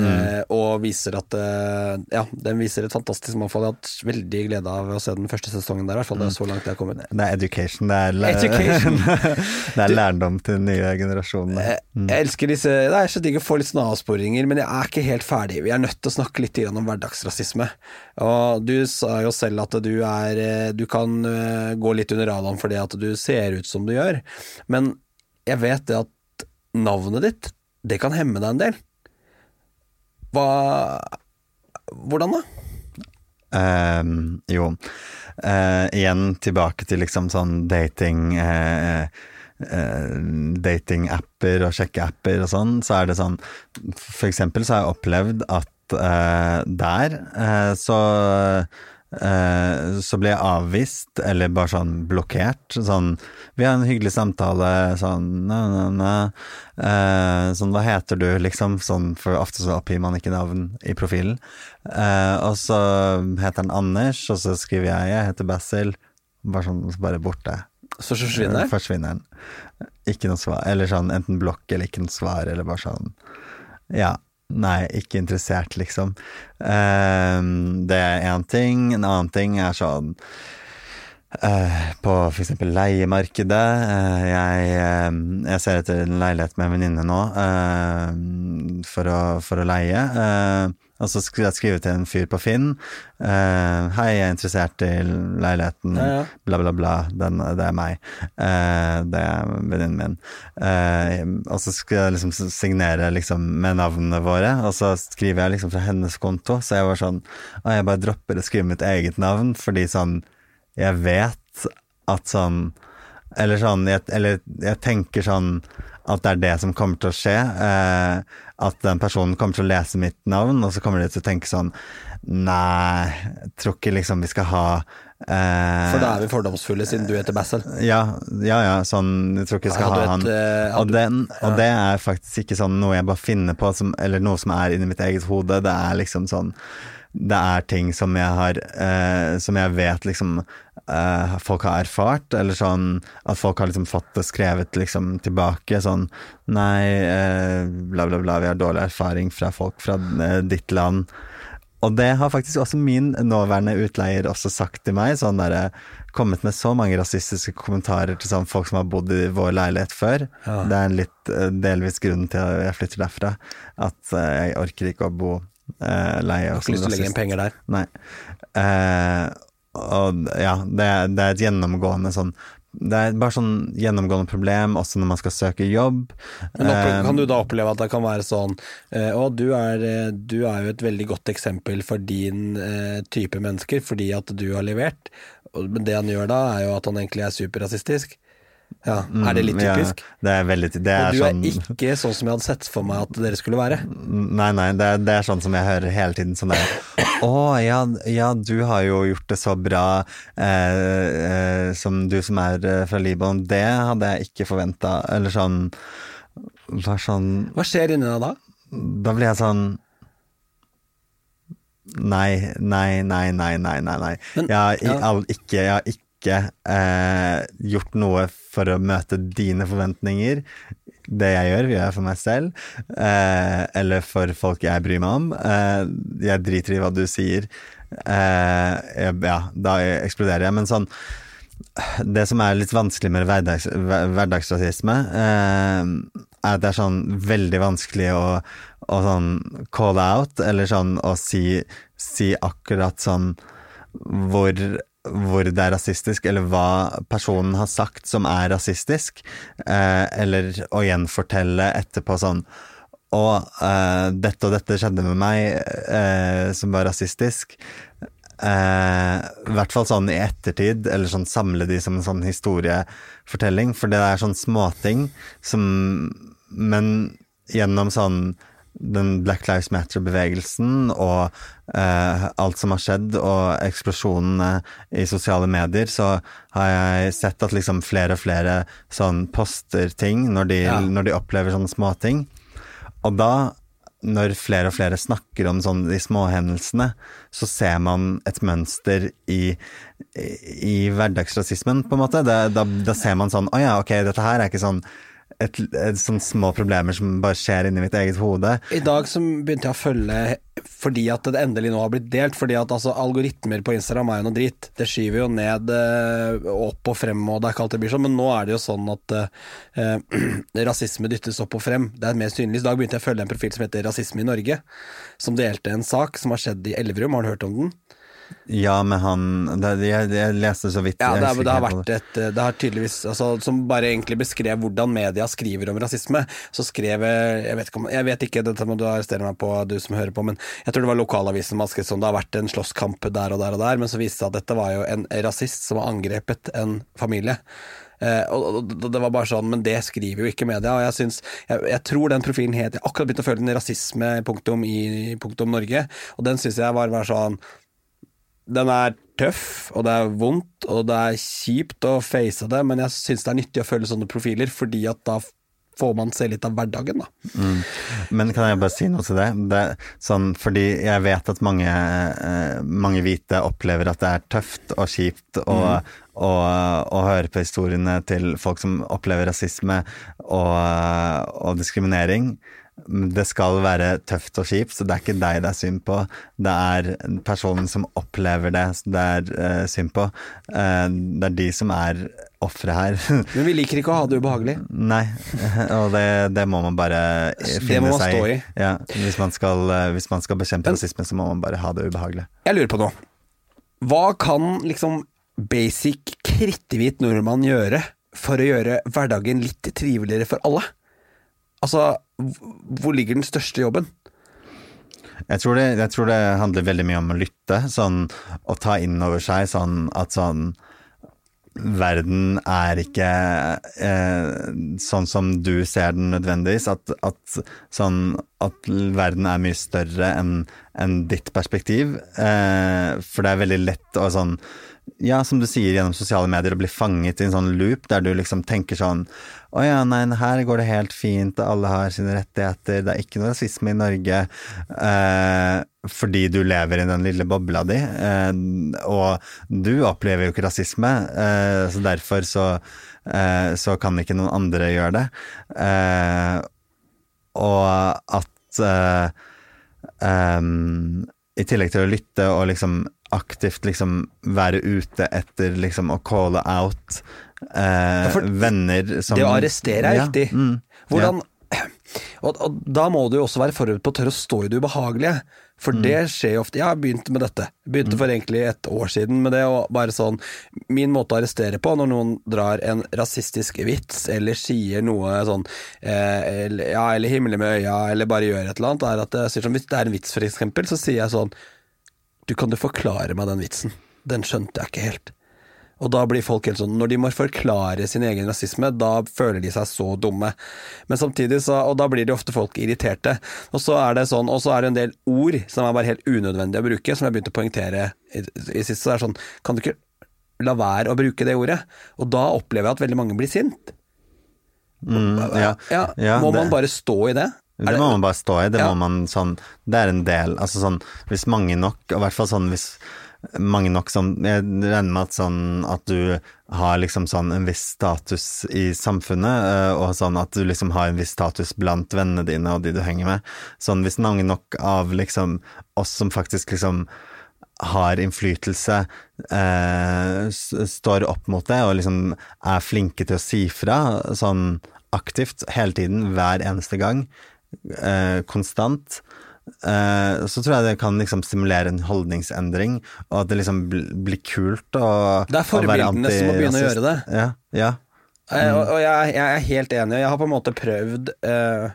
Eh, og viser at eh, Ja, den viser et fantastisk mangfold. Jeg har hatt veldig glede av å se den første sesongen der, i hvert fall. Det er så langt jeg har kommet. Det er education. Det er, Education. (laughs) det er lærdom til den nye generasjonen. Jeg, jeg elsker disse Det er så digg å få litt sånne avsporinger, men jeg er ikke helt ferdig. Vi er nødt til å snakke litt om hverdagsrasisme. Og du sa jo selv at du er eh, Du kan eh, gå litt under radaren fordi at du ser ut som du gjør, men jeg vet det at navnet ditt, det kan hemme deg en del. Hva Hvordan da? Um, jo. uh, igjen tilbake til liksom sånn dating uh, uh, Datingapper og sjekkeapper og sånn, så er det sånn For eksempel så har jeg opplevd at eh, der så eh, så ble jeg avvist, eller bare sånn blokkert. Sånn Vi har en hyggelig samtale, sånn na, na, na. Eh, Sånn hva heter du, liksom? Sånn, for ofte så oppgir man ikke navn i profilen. Eh, og så heter han Anders, og så skriver jeg jeg heter Basil. Bare sånn, så bare borte. Så forsvinner Forsvinner den. Ikke noe svar. Eller sånn enten blokk eller ikke noe svar, eller bare sånn Ja. Nei, ikke interessert, liksom. Uh, det er én ting. En annen ting er sånn uh, på f.eks. leiemarkedet. Uh, jeg, eh, jeg ser etter en leilighet med en venninne nå for, å, for å leie. Og så skulle jeg skrive til en fyr på Finn. Uh, 'Hei, jeg er interessert i leiligheten', Ja, ja. bla, bla, bla. Den, det er meg. Uh, det er venninnen min. Uh, og så skulle jeg liksom signere liksom med navnene våre, og så skriver jeg liksom fra hennes konto. Så jeg var sånn Å, jeg bare dropper å skrive mitt eget navn, fordi sånn Jeg vet at sånn Eller sånn jeg, Eller jeg tenker sånn at det er det som kommer til å skje. Eh, at den personen kommer til å lese mitt navn, og så kommer de til å tenke sånn Nei, jeg tror ikke liksom vi skal ha eh, For da er vi fordomsfulle, siden du heter Bassel. ja, ja, ja, sånn Jeg tror ikke vi skal ha han. et, eh, og, den, og det er faktisk ikke sånn noe jeg bare finner på, som, eller noe som er inni mitt eget hode. Det er liksom sånn Det er ting som jeg har eh, Som jeg vet liksom eh, folk har erfart, eller sånn at folk har liksom fått det skrevet liksom tilbake. Sånn Nei, eh, bla, bla, bla, vi har dårlig erfaring fra folk fra eh, ditt land. Og det har faktisk også min nåværende utleier også sagt til meg. Sånn der, kommet med så mange rasistiske kommentarer til sånn folk som har bodd i vår leilighet før. Ja. Det er en litt eh, delvis grunnen til at jeg flytter derfra. At eh, jeg orker ikke å bo eh, leie. Jeg har ikke lyst til å legge inn penger der. Nei. Uh, og ja, det, det er et gjennomgående sånn Det er bare sånn gjennomgående problem også når man skal søke jobb. Men Eh, kan du da oppleve at det kan være sånn Å, du er, du er jo et veldig godt eksempel for din type mennesker fordi at du har levert. Men det han gjør da, er jo at han egentlig er superrasistisk. Ja, Er det litt ja, typisk? det er veldig det Og er du sånn, er ikke sånn som jeg hadde sett for meg at dere skulle være. Nei, nei, det er, det er sånn som jeg hører hele tiden. Sånn der Å, ja, ja, du har jo gjort det så bra, eh, eh, som du som er eh, fra Libanon. Det hadde jeg ikke forventa. Eller sånn Bare sånn Hva skjer inni deg da? Da blir jeg sånn Nei, nei, nei, nei, nei, nei. nei. Men- jeg, har ja. ikke, jeg har ikke eh, gjort noe for å møte dine forventninger. Det jeg gjør, gjør jeg for meg selv, eh, eller for folk jeg bryr meg om. Eh, jeg driter i hva du sier. Eh, jeg, ja, da eksploderer jeg. Men sånn det som er litt vanskelig med hverdags, hverdagsrasisme, eh, er at det er sånn veldig vanskelig å, å sånn call out, eller sånn å si, si akkurat sånn hvor, hvor det er rasistisk, eller hva personen har sagt som er rasistisk, eh, eller å gjenfortelle etterpå sånn og eh, dette og dette skjedde med meg eh, som var rasistisk. Eh, I hvert fall sånn i ettertid, eller sånn samle de som en sånn historiefortelling. For det er sånn småting som Men gjennom sånn den Black Lives Matter-bevegelsen og eh, alt som har skjedd, og eksplosjonene i sosiale medier, så har jeg sett at liksom flere og flere sånn poster ting når de, Ja. når de opplever sånne småting. Og da, når flere og flere snakker om sånn de småhendelsene, så ser man et mønster i, i, i hverdagsrasismen, på en måte. Da, da, da ser man sånn Å ja, ok, dette her er ikke sånn et, et sånn små problemer som bare skjer inni mitt eget hode. I dag så begynte jeg å følge fordi at det endelig nå har blitt delt. Fordi at altså, algoritmer på Instagram er jo noe dritt. Det skyver jo ned eh, opp og frem, og det er ikke alltid det blir sånn. Men nå er det jo sånn at eh, (clears throat) rasisme dyttes opp og frem. Det er mer synlig. I dag begynte jeg å følge en profil som heter Rasisme i Norge, som delte en sak som har skjedd i Elverum. Har du hørt om den? Ja, med han det, jeg, jeg leste så vidt. Ja, det, er, det har vært et Det har tydeligvis altså, Som bare egentlig beskrev hvordan media skriver om rasisme. Så skrev Jeg vet ikke, om, jeg vet ikke dette må du arrestere meg på, du som hører på, men jeg tror det var lokalavisen som skrev sånn det har vært en slåsskamp der og der og der, men så viste det seg at dette var jo en rasist som har angrepet en familie. Eh, og, det var bare sånn, Men det skriver jo ikke media. og Jeg, synes, jeg, jeg tror den profilen het Jeg har akkurat begynt å følge den rasisme punktum i punktum Norge, og den syns jeg var, var sånn den er tøff, og det er vondt, og det er kjipt å face det, men jeg syns det er nyttig å følge sånne profiler, fordi at da får man se litt av hverdagen, da. Men kan jeg bare si noe til det? det sånn, fordi jeg vet at mange, eh, mange hvite opplever at det er tøft og kjipt å, å, og høre på historiene til folk som opplever rasisme og, og diskriminering. Det skal være tøft og kjipt, så det er ikke deg det er synd på. Det er personen som opplever det det er uh, synd på. Uh, det er de som er ofre her. (laughs) Men vi liker ikke å ha det ubehagelig. Nei, (laughs) og det, det må man bare Det finne man seg stå i. Ja, hvis, man skal, eh, hvis man skal bekjempe rasisme, så må man bare ha det ubehagelig. Jeg lurer på noe. Hva kan liksom basic kritthvit nordmann gjøre for å gjøre hverdagen litt triveligere for alle? Altså, hvor ligger den største jobben? Jeg tror, det, jeg tror det handler veldig mye om å lytte, sånn å ta inn over seg sånn at sånn Verden er ikke eh, sånn som du ser den nødvendigvis. At, at, sånn, at verden er mye større enn en ditt perspektiv. Eh, for det er veldig lett å sånn ja, som du sier gjennom sosiale medier, å bli fanget i en sånn loop der du liksom tenker sånn Å ja, nei, her går det helt fint, alle har sine rettigheter, det er ikke noe rasisme i Norge. Eh, fordi du lever i den lille bobla di. Eh, og du opplever jo ikke rasisme, eh, så derfor så, eh, så kan ikke noen andre gjøre det. Eh, og at em, I tillegg til å lytte og liksom aktivt liksom være ute etter liksom å calle out eh, for venner som Det å arrestere er Ja, viktig. mm, Hvordan (clears throat) og, og da må du jo også være forberedt på å tørre å stå i det ubehagelige. For det skjer jo ofte. Jeg har begynt med dette. Begynte for egentlig et år siden med det. Og bare sånn Min måte å arrestere på når noen drar en rasistisk vits, eller sier noe sånn eh, eller, Ja, eller himler med øya, eller bare gjør et eller annet, er at jeg sier sånn Hvis det er en vits, for eksempel, så sier jeg sånn Du, kan du forklare meg den vitsen? Den skjønte jeg ikke helt. Og da blir folk helt sånn Når de må forklare sin egen rasisme, da føler de seg så dumme. Men samtidig så Og da blir de ofte folk irriterte. Og så er det sånn Og så er det en del ord som er bare helt unødvendige å bruke, som jeg begynte å poengtere i, i sist. Så det er sånn Kan du ikke la være å bruke det ordet? Og da opplever jeg at veldig mange blir sint. Mm, ja, Ja, ja, må det- man bare stå i det? Det må man bare stå i. Det Ja. må man sånn Det er en del Altså sånn Hvis mange nok, og i hvert fall sånn hvis mange nok sånn Jeg regner med at sånn at du har liksom sånn en viss status i samfunnet, og sånn at du liksom har en viss status blant vennene dine og de du henger med. Sånn hvis mange nok av liksom oss som faktisk liksom har innflytelse, eh, står opp mot det og liksom er flinke til å si fra sånn aktivt hele tiden, hver eneste gang, eh, konstant, eh, så tror jeg det kan liksom stimulere en holdningsendring, og at det liksom bl blir kult å Det er forbildene som må begynne å gjøre det. Ja, ja. Eh, Og, og jeg, jeg er helt enig, jeg har på en måte prøvd uh,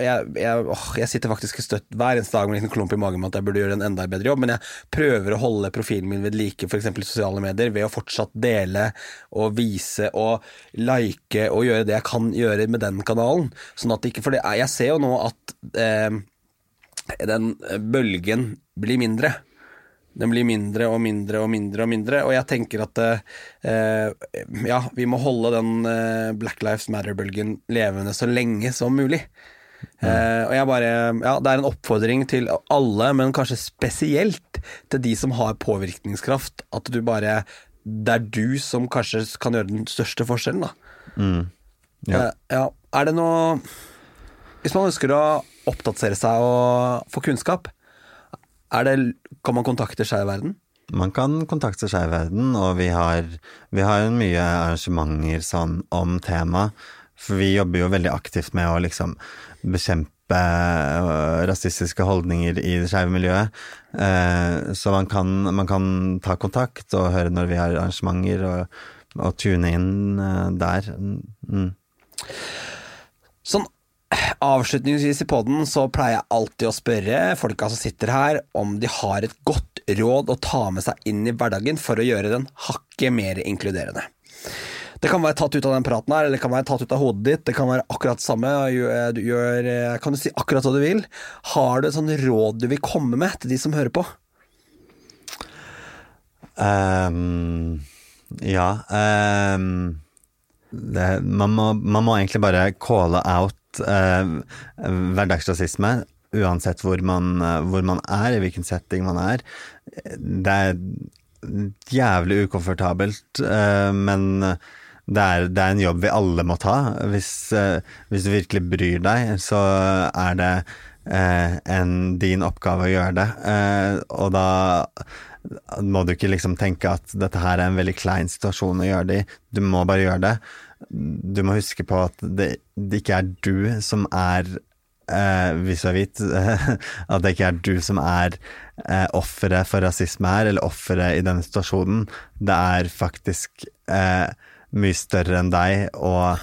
jeg, jeg, åh, jeg sitter faktisk støtt hver eneste dag med en liten klump i magen med at jeg burde gjøre en enda bedre jobb, men jeg prøver å holde profilen min ved like, f.eks. i sosiale medier, ved å fortsatt dele og vise og like og gjøre det jeg kan gjøre med den kanalen. Sånn at ikke For det, jeg ser jo nå at uh, den bølgen blir mindre. Den blir mindre og mindre og mindre og mindre, og jeg tenker at eh, ja, vi må holde den eh, Black Lives Matter-bølgen levende så lenge som mulig. Eh, og jeg bare Ja, det er en oppfordring til alle, men kanskje spesielt til de som har påvirkningskraft, at du bare Det er du som kanskje kan gjøre den største forskjellen, da. Mm. Ja. Eh, ja. er det noe Hvis man ønsker å oppdatere seg og få kunnskap, det, kan man kontakte Skeiv Verden? Man kan kontakte Skeiv Verden, og vi har, vi har mye arrangementer sånn om temaet. For vi jobber jo veldig aktivt med å liksom bekjempe øh, rasistiske holdninger i det skeive miljøet. Eh, så man kan, man kan ta kontakt og høre når vi har arrangementer, og, og tune inn eh, der. Mm. Sånn avslutningsvis i podden så pleier jeg alltid å spørre folka som sitter her, om de har et godt råd å ta med seg inn i hverdagen for å gjøre den hakket mer inkluderende. Det kan være tatt ut av den praten her, eller det kan være tatt ut av hodet ditt. Det kan være akkurat det samme. Du gjør, kan du si akkurat hva du vil? Har du et sånt råd du vil komme med til de som hører på? Um, ja um, det, man, må, man, må, egentlig bare calle out uh, hverdagsrasisme, uansett hvor man, hvor man, er, i hvilken setting man er. Det er jævlig ukomfortabelt, eh, men det er, det er, en jobb vi alle må ta. Hvis, eh, hvis, du virkelig bryr deg, så er det eh, en, din oppgave å gjøre det. Eh, og da må du ikke liksom tenke at dette her er en veldig klein situasjon å gjøre det i. Du må bare gjøre det. Du må huske på at det, det ikke er du som er eh, hvis du er hvit, at det ikke er du som er eh, offeret for rasisme her, eller offeret i denne situasjonen. Det er faktisk eh, mye større enn deg, og,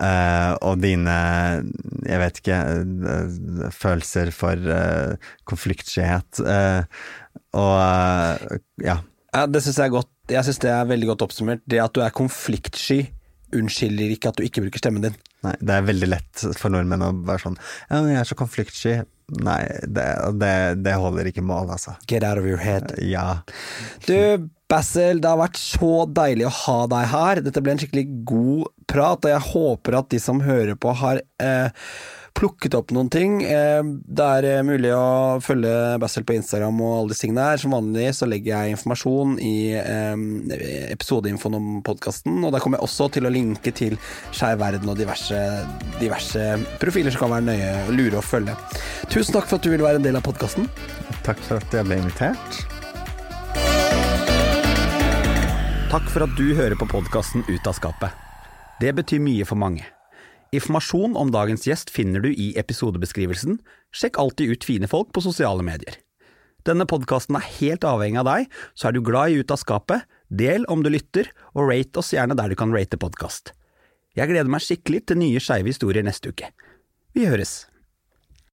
uh, og dine Jeg vet ikke uh, Følelser for uh, konfliktskyhet. og ja. ja. Det syns jeg er godt. Jeg syns det er veldig godt oppsummert. Det at du er konfliktsky, unnskylder ikke at du ikke bruker stemmen din. Nei, det er veldig lett for nordmenn å være sånn Ja, men jeg er så konfliktsky. Nei, det, det, det, holder ikke mål, altså. Get out of your head. Ja. Du, Basil, det har vært så deilig å ha deg her. Dette ble en skikkelig god prat, og jeg håper at de som hører på, har eh, plukket opp noen ting. Eh, det er eh, mulig å følge Bassel på Instagram og alle disse tingene her. Som vanlig så legger jeg informasjon i eh, episodeinfoen om podkasten, og der kommer jeg også til å linke til Skeiv verden og diverse, diverse profiler som kan være nøye og lure å følge. Tusen takk for at du ville være en del av podkasten. Takk for at jeg ble invitert. Takk for at du hører på podkasten Ut av skapet. Det betyr mye for mange. Informasjon om dagens gjest finner du i episodebeskrivelsen. Sjekk alltid ut fine folk på sosiale medier. Denne podkasten er helt avhengig av deg, så er du glad i Ut av skapet, del om du lytter, og rate oss gjerne der du kan rate podkast. Jeg gleder meg skikkelig til nye skeive historier neste uke. Vi høres!